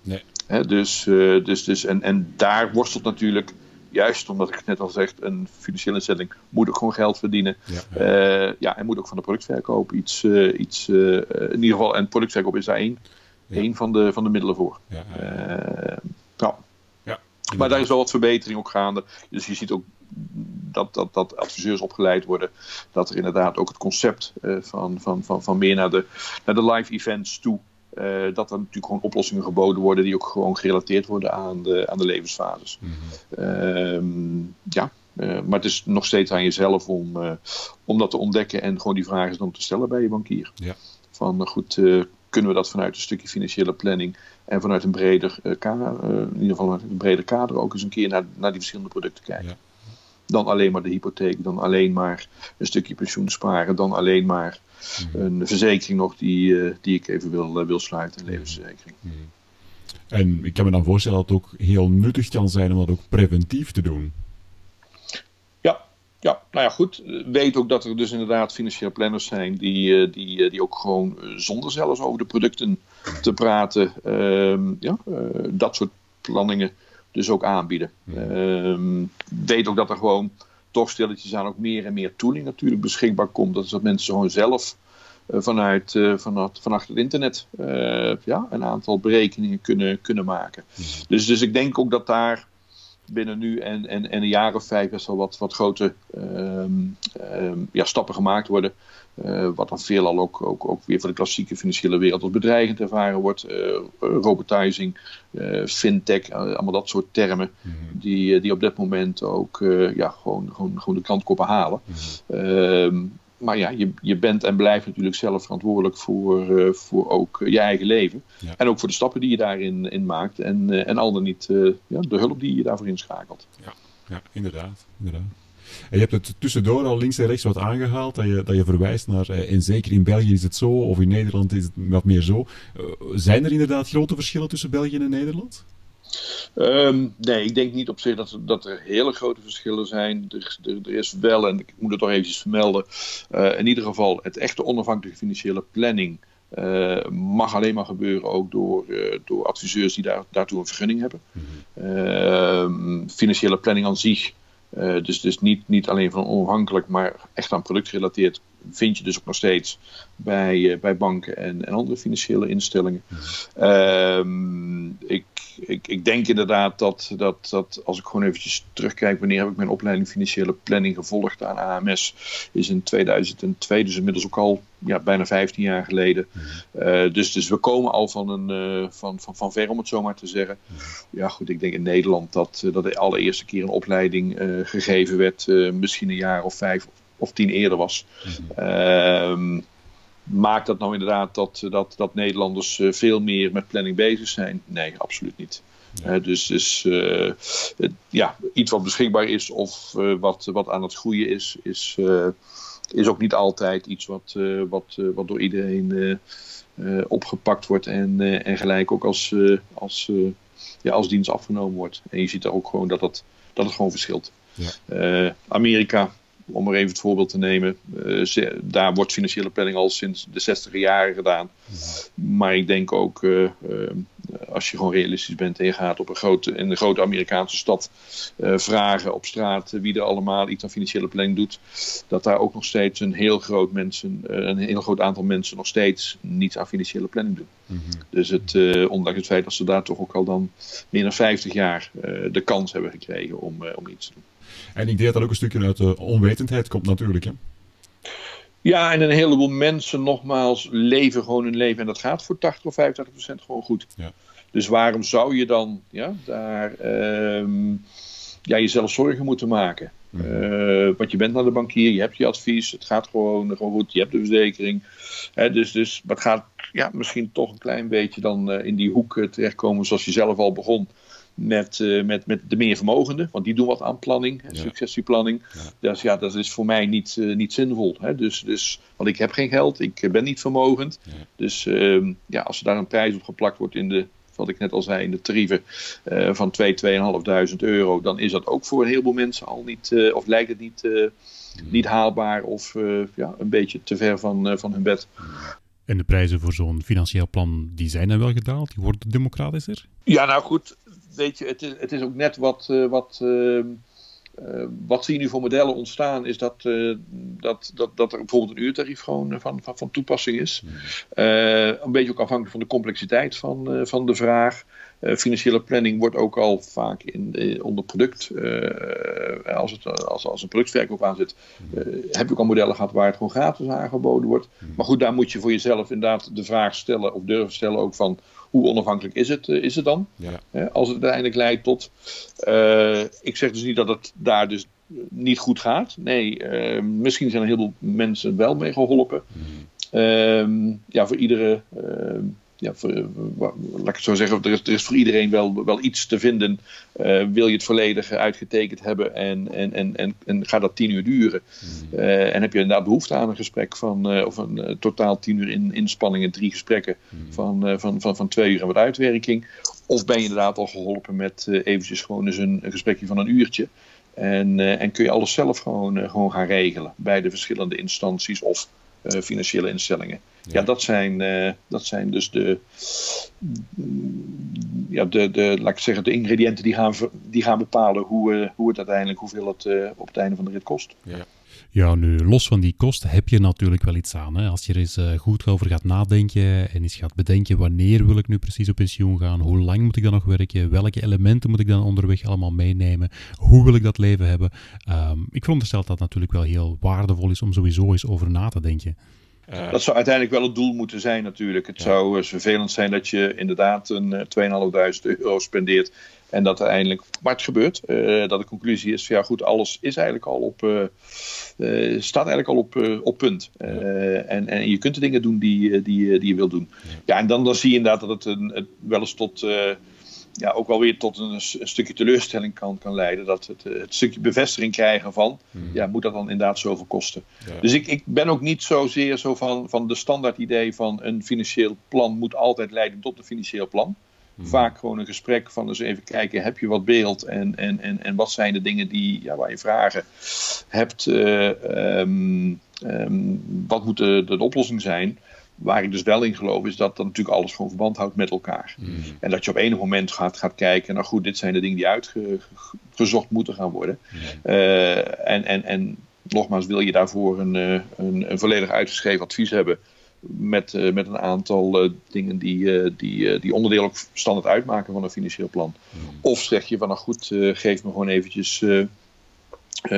Nee. He, dus, uh, dus, dus, en, en daar worstelt natuurlijk, juist omdat ik het net al zeg, een financiële instelling moet ook gewoon geld verdienen. Ja, ja. Uh, ja en moet ook van de productverkoop iets, uh, iets in ieder geval, en productverkoop is daar één één van de, van de middelen voor. Ja, nou. ja, maar daar is wel wat verbetering ook gaande. Dus je ziet ook dat, dat, dat adviseurs opgeleid worden. Dat er inderdaad ook het concept van, van, van, van meer naar de, naar de live events toe dat er natuurlijk gewoon oplossingen geboden worden die ook gewoon gerelateerd worden aan de, aan de levensfases. Mm ja, uh, maar het is nog steeds aan jezelf om, uh, om dat te ontdekken en gewoon die vragen dan te stellen bij je bankier. Ja. Van goed, kunnen we dat vanuit een stukje financiële planning en vanuit een breder kader, in ieder geval een breder kader ook eens een keer naar, naar die verschillende producten kijken. Ja. Dan alleen maar de hypotheek, dan alleen maar een stukje pensioen sparen, dan alleen maar Mhm. een verzekering nog die, uh, die ik even wil, uh, wil sluiten, een levensverzekering. Mhm. En ik kan me dan voorstellen dat het ook heel nuttig kan zijn om dat ook preventief te doen. Ja, ja, nou ja, goed. Weet ook dat er dus inderdaad financiële planners zijn die, uh, die, die ook gewoon zonder zelfs over de producten te praten, ehm, ja, dat soort planningen dus ook aanbieden. Mm. weet ook dat er gewoon toch stilletjes aan ook meer en meer tooling natuurlijk beschikbaar komt. Dat is dat mensen gewoon zelf uh, vanuit, vanuit, vanuit het internet uh, ja, een aantal berekeningen kunnen, kunnen maken. Dus, dus ik denk ook dat daar binnen nu en, en, en een jaar of vijf best wel wat, wat grote um, um, ja, stappen gemaakt worden. Uh, wat dan veelal ook, ook, ook weer voor de klassieke financiële wereld als bedreigend ervaren wordt. Uh, robotizing, uh, fintech, allemaal dat soort termen. Mm -hmm. die, die op dit moment ook ja, gewoon, gewoon, gewoon de klantkoppen halen. Mm -hmm. maar ja, je, je bent en blijft natuurlijk zelf verantwoordelijk voor, voor ook je eigen leven. Ja. En ook voor de stappen die je daarin in maakt. En, en al dan niet ja, de hulp die je daarvoor inschakelt. Ja, ja inderdaad. inderdaad. En je hebt het tussendoor al links en rechts wat aangehaald, dat je, dat je verwijst naar, eh, en zeker in België is het zo, of in Nederland is het wat meer zo. Uh, zijn er inderdaad grote verschillen tussen België en Nederland? Um, nee, ik denk niet op zich dat, dat er hele grote verschillen zijn. Er, er, er, is wel, en ik moet het toch eventjes vermelden, uh, in ieder geval het echte onafhankelijke financiële planning. Uh, mag alleen maar gebeuren ook door, uh, door adviseurs die daar, daartoe een vergunning hebben. Mm -hmm. financiële planning aan zich dus, dus niet, niet alleen van onafhankelijk, maar echt aan productgerelateerd vind je dus ook nog steeds bij, uh, bij banken en, en andere financiële instellingen. Uh, ik, ik, ik denk inderdaad dat, dat, dat als ik gewoon eventjes terugkijk, wanneer heb ik mijn opleiding financiële planning gevolgd aan AMS, is in 2002, dus inmiddels ook al ja, bijna 15 jaar geleden. Uh, dus, dus we komen al van, een, uh, van, van, van ver, om het zo maar te zeggen. Ja, goed, ik denk in Nederland dat, dat de allereerste keer een opleiding uh, gegeven werd, misschien een jaar of vijf of tien eerder was. Mm-hmm. Uh, maakt dat nou inderdaad dat, dat, dat Nederlanders uh, veel meer met planning bezig zijn? Nee, absoluut niet. Ja. Uh, dus dus uh, ja, iets wat beschikbaar is of wat, wat aan het groeien is, is, is ook niet altijd iets wat, wat, wat door iedereen opgepakt wordt en, en gelijk ook als, als, ja, als dienst afgenomen wordt. En je ziet er ook gewoon dat, dat, dat het gewoon verschilt. Ja. Amerika om er even het voorbeeld te nemen. Uh, daar wordt financiële planning al sinds de 60 jaren gedaan. Maar ik denk ook, uh, uh, als je gewoon realistisch bent en je gaat op een grote, in een grote Amerikaanse stad vragen op straat wie er allemaal iets aan financiële planning doet, dat daar ook nog steeds een heel groot, mensen, een heel groot aantal mensen nog steeds niets aan financiële planning doen. Mm -hmm. Dus het, ondanks het feit dat ze daar toch ook al dan meer dan 50 jaar de kans hebben gekregen om, om iets te doen. En ik denk dat dat ook een stukje uit de onwetendheid komt natuurlijk. Hè? Ja, en een heleboel mensen nogmaals leven gewoon hun leven. En dat gaat voor 80 of 85 procent gewoon goed. Ja. Dus waarom zou je dan ja, daar um, ja, jezelf zorgen moeten maken? Mm. Uh, want je bent naar de bankier, je hebt je advies, het gaat gewoon, gewoon goed, je hebt de verzekering. Hè, dus, dus, het gaat ja, misschien toch een klein beetje dan uh, in die hoek uh, terechtkomen zoals je zelf al begon met, uh, met, met de meer vermogenden, want die doen wat aan planning, ja. successieplanning. Ja. Dus ja, dat is voor mij niet, uh, niet zinvol. Hè? Dus, dus, want ik heb geen geld, ik ben niet vermogend. Ja. Dus uh, ja, als er daar een prijs op geplakt wordt in de, wat ik net al zei, in de tarieven uh, van 2, 2.500 euro, dan is dat ook voor een heleboel mensen al niet, of lijkt het niet, niet haalbaar of ja, een beetje te ver van, van hun bed. En de prijzen voor zo'n financieel plan, die zijn dan wel gedaald? Die worden democratischer? Ja, nou goed weet je, het is, het is ook net wat, uh, wat, uh, wat zie je nu voor modellen ontstaan, is dat, dat, dat, dat er bijvoorbeeld een uurtarief gewoon van, van, van toepassing is. Hmm. een beetje ook afhankelijk van de complexiteit van, van de vraag. Uh, financiële planning wordt ook al vaak in, onder product, uh, als, het, als, als een productverkoop aan zit, uh, heb je ook al modellen gehad waar het gewoon gratis aangeboden wordt. Hmm. Maar goed, daar moet je voor jezelf inderdaad de vraag stellen of durven stellen ook van hoe onafhankelijk is het, is het dan? Ja. als het uiteindelijk leidt tot. ik zeg dus niet dat het daar dus niet goed gaat. Nee, misschien zijn er heel veel mensen wel mee geholpen. Hmm. Ehm, ja, voor iedere ehm, ja, voor, eh, laat ik het zo zeggen, er is, er is voor iedereen wel, wel iets te vinden. Uh, wil je het volledig uitgetekend hebben en, en, en, en, en gaat dat tien uur duren? Uh, en heb je inderdaad behoefte aan een gesprek van, uh, of een totaal tien uur in, inspanning en drie gesprekken van, van, van, van twee uur en wat uitwerking? Of ben je inderdaad al geholpen met eventjes gewoon eens een, een gesprekje van een uurtje? En, en kun je alles zelf gewoon, gewoon gaan regelen bij de verschillende instanties of financiële instellingen. Ja, dat, zijn, uh, dat zijn dus de, ja, de, de, laat ik zeggen, de ingrediënten die gaan, die gaan bepalen hoe, uh, hoe het uiteindelijk, hoeveel het uh, op het einde van de rit kost. Ja. Ja, nu los van die kost heb je natuurlijk wel iets aan. Hè? Als je er eens goed over gaat nadenken en eens gaat bedenken wanneer wil ik nu precies op pensioen gaan, hoe lang moet ik dan nog werken, welke elementen moet ik dan onderweg allemaal meenemen, hoe wil ik dat leven hebben. Um, ik veronderstel dat dat natuurlijk wel heel waardevol is om sowieso eens over na te denken. Uh, dat zou uiteindelijk wel het doel moeten zijn natuurlijk. Het zou uh, vervelend zijn dat je inderdaad een uh, 2.500 euro spendeert en dat uiteindelijk, maar het gebeurt, uh, dat de conclusie is van ja goed, alles is eigenlijk al op, staat eigenlijk al op, op punt. en, en je kunt de dingen doen die, die, die je wilt doen. Ja, en dan, dan zie je inderdaad dat het, een, het wel eens tot ja, ook wel weer tot een, een, stukje teleurstelling kan, kan leiden. Dat het, eh, het stukje bevestiging krijgen van, hmm. ja, moet dat dan inderdaad zoveel kosten? Dus ik, ik ben ook niet zozeer zo van, van de standaard idee van een financieel plan moet altijd leiden tot een financieel plan. Hmm. Vaak gewoon een gesprek van eens even kijken, heb je wat beeld en, en, en, en wat zijn de dingen die, ja, waar je vragen hebt. Uh, um, um, wat moet de, de oplossing zijn? Waar ik dus wel in geloof is dat dan natuurlijk alles gewoon verband houdt met elkaar. Hmm. En dat je op enig moment gaat, gaat kijken, nou goed, dit zijn de dingen die uitgezocht moeten gaan worden. Hmm. Uh, en, en, en nogmaals, wil je daarvoor een, eh, een, een volledig uitgeschreven advies hebben met, uh, met een aantal uh, dingen die, uh, die, die onderdeel ook standaard uitmaken van een financieel plan. Hmm. Of zeg je van nou goed, geef me gewoon eventjes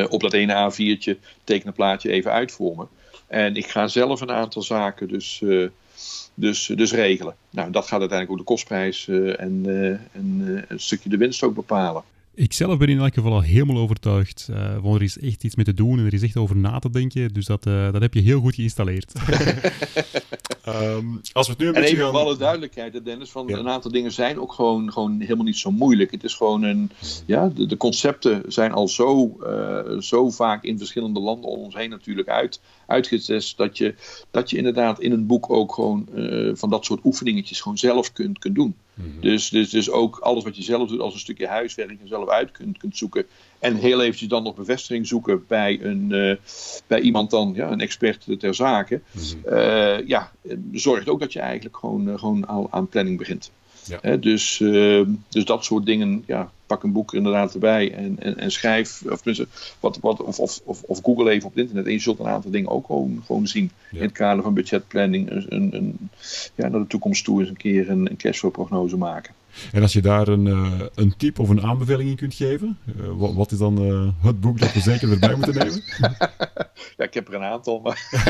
op dat ene A4'tje, teken een plaatje even uit voor me. En ik ga zelf een aantal zaken dus, dus, dus regelen. Nou, dat gaat uiteindelijk ook de kostprijs en, en een stukje de winst ook bepalen. Ik zelf ben in elk geval al helemaal overtuigd. Uh, want er is echt iets mee te doen en er is echt over na te denken. Dus dat, uh, dat heb je heel goed geïnstalleerd. um, (laughs) als we het nu een en beetje even gaan... alle duidelijkheid, Dennis, van een aantal dingen zijn ook gewoon, gewoon helemaal niet zo moeilijk. Het is gewoon een, ja, de, de concepten zijn al zo, uh, zo vaak in verschillende landen om ons heen natuurlijk uit, uitgetest. Dat je, dat je inderdaad in een boek ook gewoon van dat soort oefeningetjes gewoon zelf kunt, kunt doen. Mhm. dus, dus, dus ook alles wat je zelf doet als een stukje huiswerk en zelf uit kunt, kunt zoeken. En heel eventjes dan nog bevestiging zoeken bij, een, uh, bij iemand dan, ja, een expert ter zake. Mm uh, ja, zorgt ook dat je eigenlijk gewoon, uh, gewoon aan, aan planning begint. Ja. dus, ehm, dus dat soort dingen, ja, pak een boek inderdaad erbij en, en, en schrijf, of, wat, wat, of, of, of, of, Google even op het internet en je zult een aantal dingen ook gewoon, gewoon zien. In het kader van budgetplanning, een, een, ja, naar de toekomst toe eens een keer een, een cashflow-prognose maken. En als je daar een, uh, een tip of een aanbeveling in kunt geven, uh, wat, wat, is dan uh, het boek dat we zeker erbij moeten nemen? (laughs) ja, ik heb er een aantal, maar. (laughs)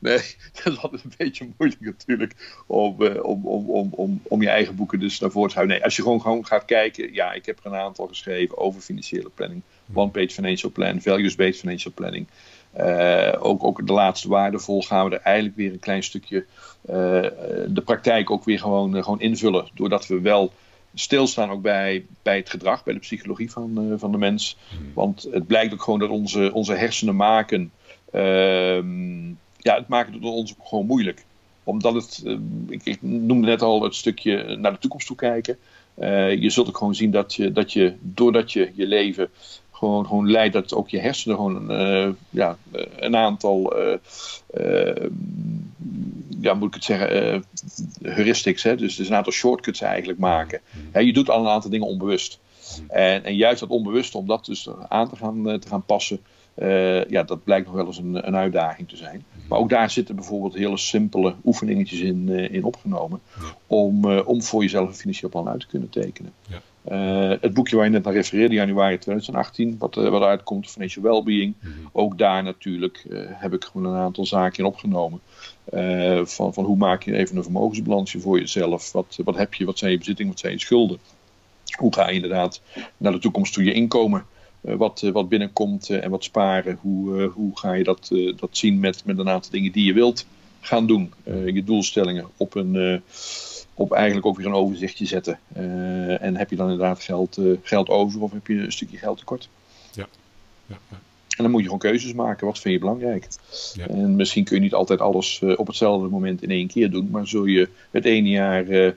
nee, dat is altijd een beetje moeilijk natuurlijk om, om, om, om, om, om je eigen boeken dus naar voren te houden. Nee, als je gewoon, gewoon gaat kijken, ja, ik heb er een aantal geschreven over financiële planning. One-page financial plan, values-based financial planning. Uh, ook, ook de laatste waardevol gaan we er eigenlijk weer een klein stukje uh, de praktijk ook weer gewoon, uh, gewoon invullen. Doordat we wel stilstaan ook bij, bij het gedrag, bij de psychologie van, van de mens. Hmm. Want het blijkt ook gewoon dat onze, onze hersenen maken. Ehm, ja, het maken het ons gewoon moeilijk. Omdat het, ik, ik, noemde net al het stukje naar de toekomst toe kijken. je zult ook gewoon zien dat je, dat je doordat je je leven gewoon, gewoon leidt dat ook je hersenen gewoon uh, ja, eh, een aantal, uh, ja, moet ik het zeggen, heuristics, hè? Dus, dus een aantal shortcuts eigenlijk maken. Mm. je doet al een aantal dingen onbewust. En, en juist dat onbewuste, om dat dus aan te gaan, te gaan passen, ja, dat blijkt nog wel eens een, een uitdaging te zijn. Maar ook daar zitten bijvoorbeeld hele simpele oefeningetjes in, in opgenomen. Om, om voor jezelf een financieel plan uit te kunnen tekenen. Ja. Uh, het boekje waar je net naar refereerde, januari 2018, wat, uh, wat uitkomt, Financial Wellbeing. Mm Ook daar natuurlijk uh, heb ik gewoon een aantal zaken in opgenomen. van, van hoe maak je even een vermogensbalansje voor jezelf? Wat, wat heb je? Wat zijn je bezittingen? Wat zijn je schulden? Hoe ga je inderdaad naar de toekomst toe je inkomen? wat, wat binnenkomt en wat sparen? Hoe, hoe ga je dat, dat zien met, met een aantal dingen die je wilt gaan doen? je doelstellingen op een op eigenlijk ook weer een overzichtje zetten. Uh, en heb je dan inderdaad geld, uh, geld over of heb je een stukje geld tekort? Ja. ja, ja. En dan moet je gewoon keuzes maken. Wat vind je belangrijk? Ja. En misschien kun je niet altijd alles uh, op hetzelfde moment in één keer doen. Maar zul je het ene jaar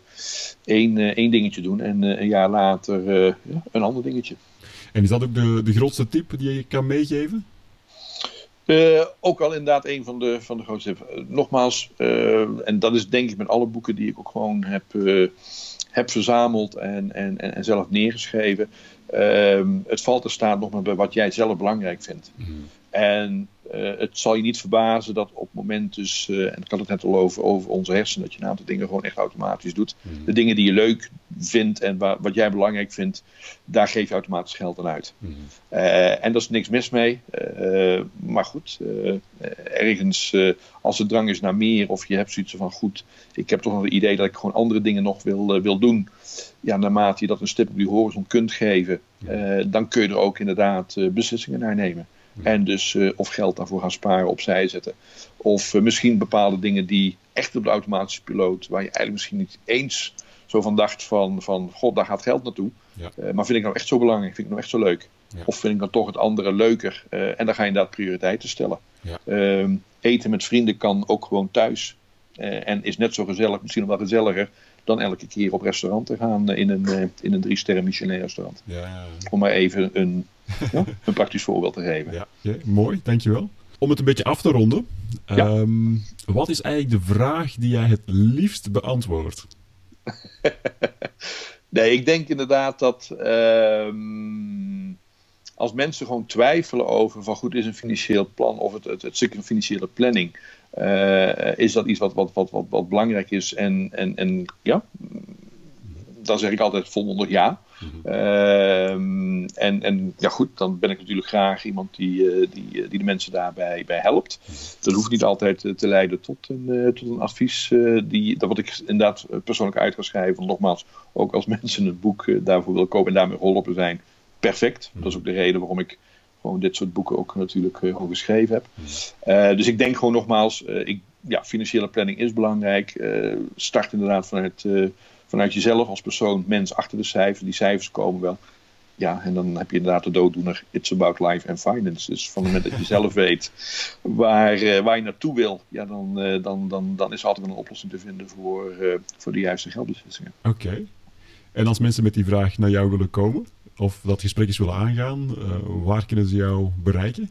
één, één dingetje doen en een jaar later een ander dingetje. En is dat ook de, de grootste tip die je kan meegeven? Uh, ook wel inderdaad een van de, van de grootste. Uh, nogmaals, uh, en dat is denk ik met alle boeken die ik ook gewoon heb, heb verzameld en, en, en, zelf neergeschreven. Ehm, het valt er staat nog maar bij wat jij zelf belangrijk vindt. Mm. En uh, het zal je niet verbazen dat op het moment dus, uh, en ik had het net al over, over onze hersenen, dat je een aantal dingen gewoon echt automatisch doet. Mm. De dingen die je leuk vindt en wat jij belangrijk vindt, daar geef je automatisch geld aan uit. Mm. Uh, en daar is niks mis mee. maar goed, ergens als het drang is naar meer of je hebt zoiets van goed, ik heb toch nog het idee dat ik gewoon andere dingen nog wil, wil doen. Ja, naarmate je dat een stip op die horizon kunt geven, dan kun je er ook inderdaad beslissingen naar nemen. En dus uh, of geld daarvoor gaan sparen, opzij zetten. Of uh, misschien bepaalde dingen die echt op de automatische piloot, waar je eigenlijk misschien niet eens zo van dacht van, van god, daar gaat geld naartoe. Ja. Uh, maar vind ik nou echt zo belangrijk, vind ik nou echt zo leuk? Ja. Of vind ik dan toch het andere leuker? en dan ga je inderdaad prioriteiten stellen. Ja. Ehm, eten met vrienden kan ook gewoon thuis. en is net zo gezellig, misschien nog wel gezelliger dan elke keer op restaurant te gaan in een, in een drie sterren Michelin restaurant. Ja, Om maar even een (laughs) ja, een praktisch voorbeeld te geven. Ja, ja, mooi, dankjewel. Om het een beetje af te ronden, um, wat is eigenlijk de vraag die jij het liefst beantwoordt? (laughs) nee, ik denk inderdaad dat uh, als mensen gewoon twijfelen over van goed is een financieel plan of het, het, het financiële planning, uh, is dat iets wat, wat, wat, wat, wat belangrijk is en, en, en ja, dan zeg ik altijd volmondig ja. Mhm. Ehm, en, en ja, goed, dan ben ik natuurlijk graag iemand die, uh, die, die de mensen daarbij bij helpt. Dat hoeft niet altijd te leiden tot een, uh, tot een advies. Die, dat wat ik inderdaad persoonlijk uit ga schrijven. Nogmaals, ook als (laughs) mensen een boek daarvoor willen kopen en daarmee geholpen zijn, perfect. Dat is ook de reden waarom ik gewoon dit soort boeken ook natuurlijk gewoon geschreven heb. dus ik denk gewoon nogmaals, ik, ja, financiële planning is belangrijk. start inderdaad vanuit vanuit jezelf als persoon, mens achter de cijfers. Die cijfers komen wel. Ja, en dan heb je inderdaad de dooddoener It's About Life and Finance. Dus van het moment dat je zelf (laughs) weet waar, uh, waar je naartoe wil, ja, dan, uh, dan, dan, dan is er altijd wel een oplossing te vinden voor, uh, voor de juiste geldbeslissingen. Oké. En als mensen met die vraag naar jou willen komen, of dat gesprek willen aangaan, waar kunnen ze jou bereiken?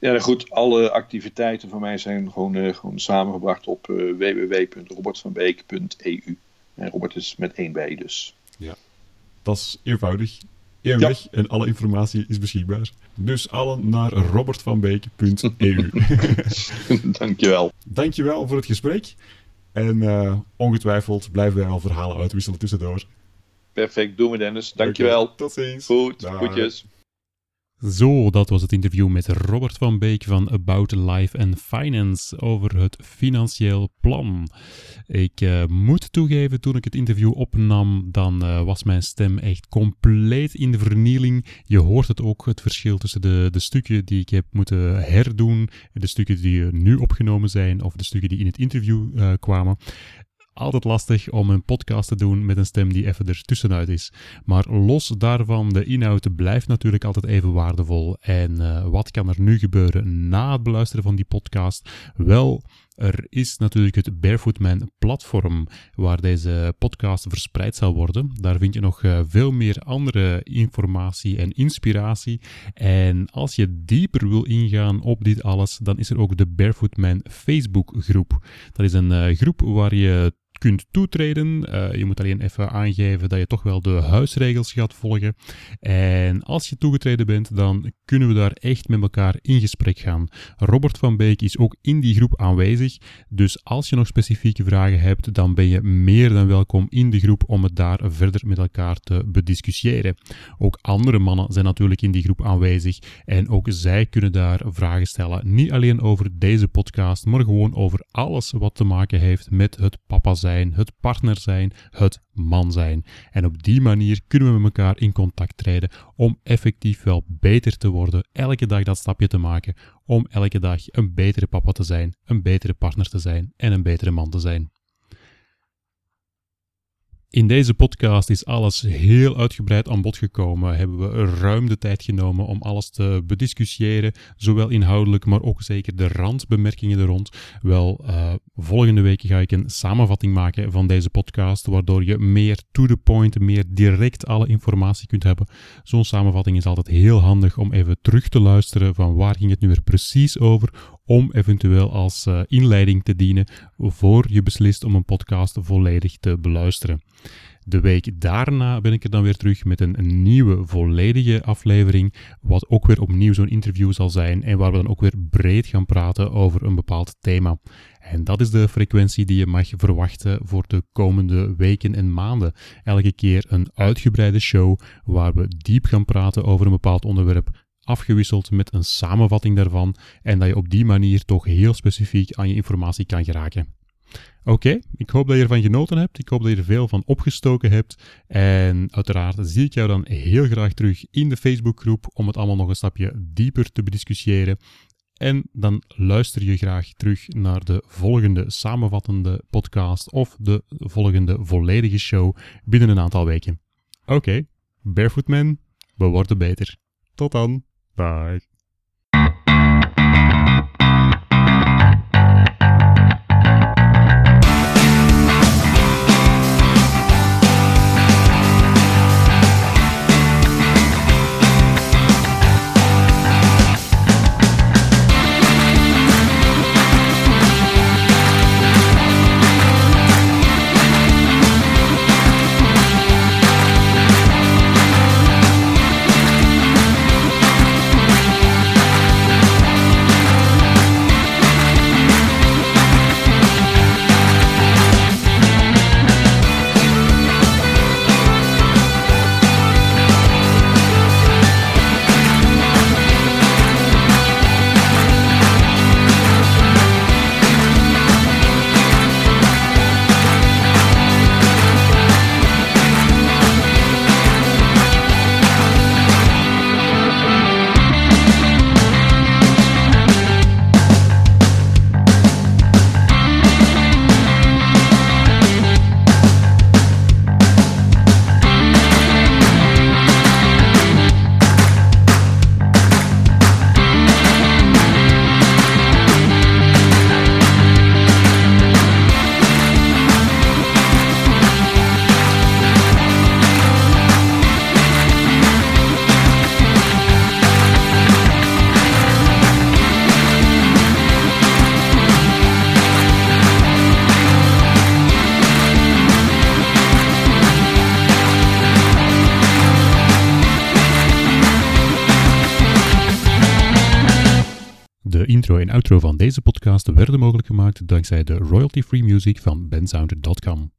Ja, nou goed. Alle activiteiten van mij zijn gewoon, gewoon samengebracht op www.robertvanbeek.eu. En Robert is met één bij dus. Ja, dat is eenvoudig. Eenweg en alle informatie is beschikbaar. Dus allen naar robertvanbeek.eu. (laughs) Dankjewel. Dankjewel voor het gesprek. En uh, ongetwijfeld blijven wij al verhalen uitwisselen tussendoor. Perfect, doen we Dennis. Dankjewel. Okay, tot ziens. Goed, Dag. goedjes. Zo, dat was het interview met Robert van Beek van About Life and Finance over het financieel plan. Ik uh, moet toegeven, toen ik het interview opnam, dan uh, was mijn stem echt compleet in de vernieling. Je hoort het ook, het verschil tussen de, de stukken die ik heb moeten herdoen, de stukken die nu opgenomen zijn of de stukken die in het interview uh, kwamen altijd lastig om een podcast te doen met een stem die even ertussenuit is. Maar los daarvan, de inhoud blijft natuurlijk altijd even waardevol. En uh, wat kan er nu gebeuren na het beluisteren van die podcast? Wel, er is natuurlijk het Barefootman platform waar deze podcast verspreid zal worden. Daar vind je nog uh, veel meer andere informatie en inspiratie. En als je dieper wil ingaan op dit alles, dan is er ook de Barefootman Facebook groep. Dat is een uh, groep waar je kunt toetreden. Uh, je moet alleen even aangeven dat je toch wel de huisregels gaat volgen. En als je toegetreden bent, dan kunnen we daar echt met elkaar in gesprek gaan. Robert van Beek is ook in die groep aanwezig. Dus als je nog specifieke vragen hebt, dan ben je meer dan welkom in de groep om het daar verder met elkaar te bediscussiëren. Ook andere mannen zijn natuurlijk in die groep aanwezig en ook zij kunnen daar vragen stellen. Niet alleen over deze podcast, maar gewoon over alles wat te maken heeft met het papa zijn, het partner zijn, het man zijn. En op die manier kunnen we met elkaar in contact treden om effectief wel beter te worden, elke dag dat stapje te maken, om elke dag een betere papa te zijn, een betere partner te zijn en een betere man te zijn. In deze podcast is alles heel uitgebreid aan bod gekomen. Hebben we ruim de tijd genomen om alles te bediscussiëren, zowel inhoudelijk, maar ook zeker de randbemerkingen er rond. Wel, uh, volgende week ga ik een samenvatting maken van deze podcast, waardoor je meer to the point, meer direct alle informatie kunt hebben. Zo'n samenvatting is altijd heel handig om even terug te luisteren van waar ging het nu weer precies over, om eventueel als uh, inleiding te dienen voor je beslist om een podcast volledig te beluisteren. De week daarna ben ik er dan weer terug met een, nieuwe volledige aflevering, wat ook weer opnieuw zo'n interview zal zijn en waar we dan ook weer breed gaan praten over een bepaald thema. En dat is de frequentie die je mag verwachten voor de komende weken en maanden. Elke keer een uitgebreide show waar we diep gaan praten over een bepaald onderwerp, afgewisseld met een samenvatting daarvan en dat je op die manier toch heel specifiek aan je informatie kan geraken. Oké, ik hoop dat je ervan genoten hebt. Ik hoop dat je er veel van opgestoken hebt. En uiteraard zie ik jou dan heel graag terug in de Facebookgroep om het allemaal nog een stapje dieper te bediscussiëren. En dan luister je graag terug naar de volgende samenvattende podcast of de volgende volledige show binnen een aantal weken. Oké, Barefootman, we worden beter. Tot dan. side werden mogelijk gemaakt dankzij de royalty-free music van bensounder.com.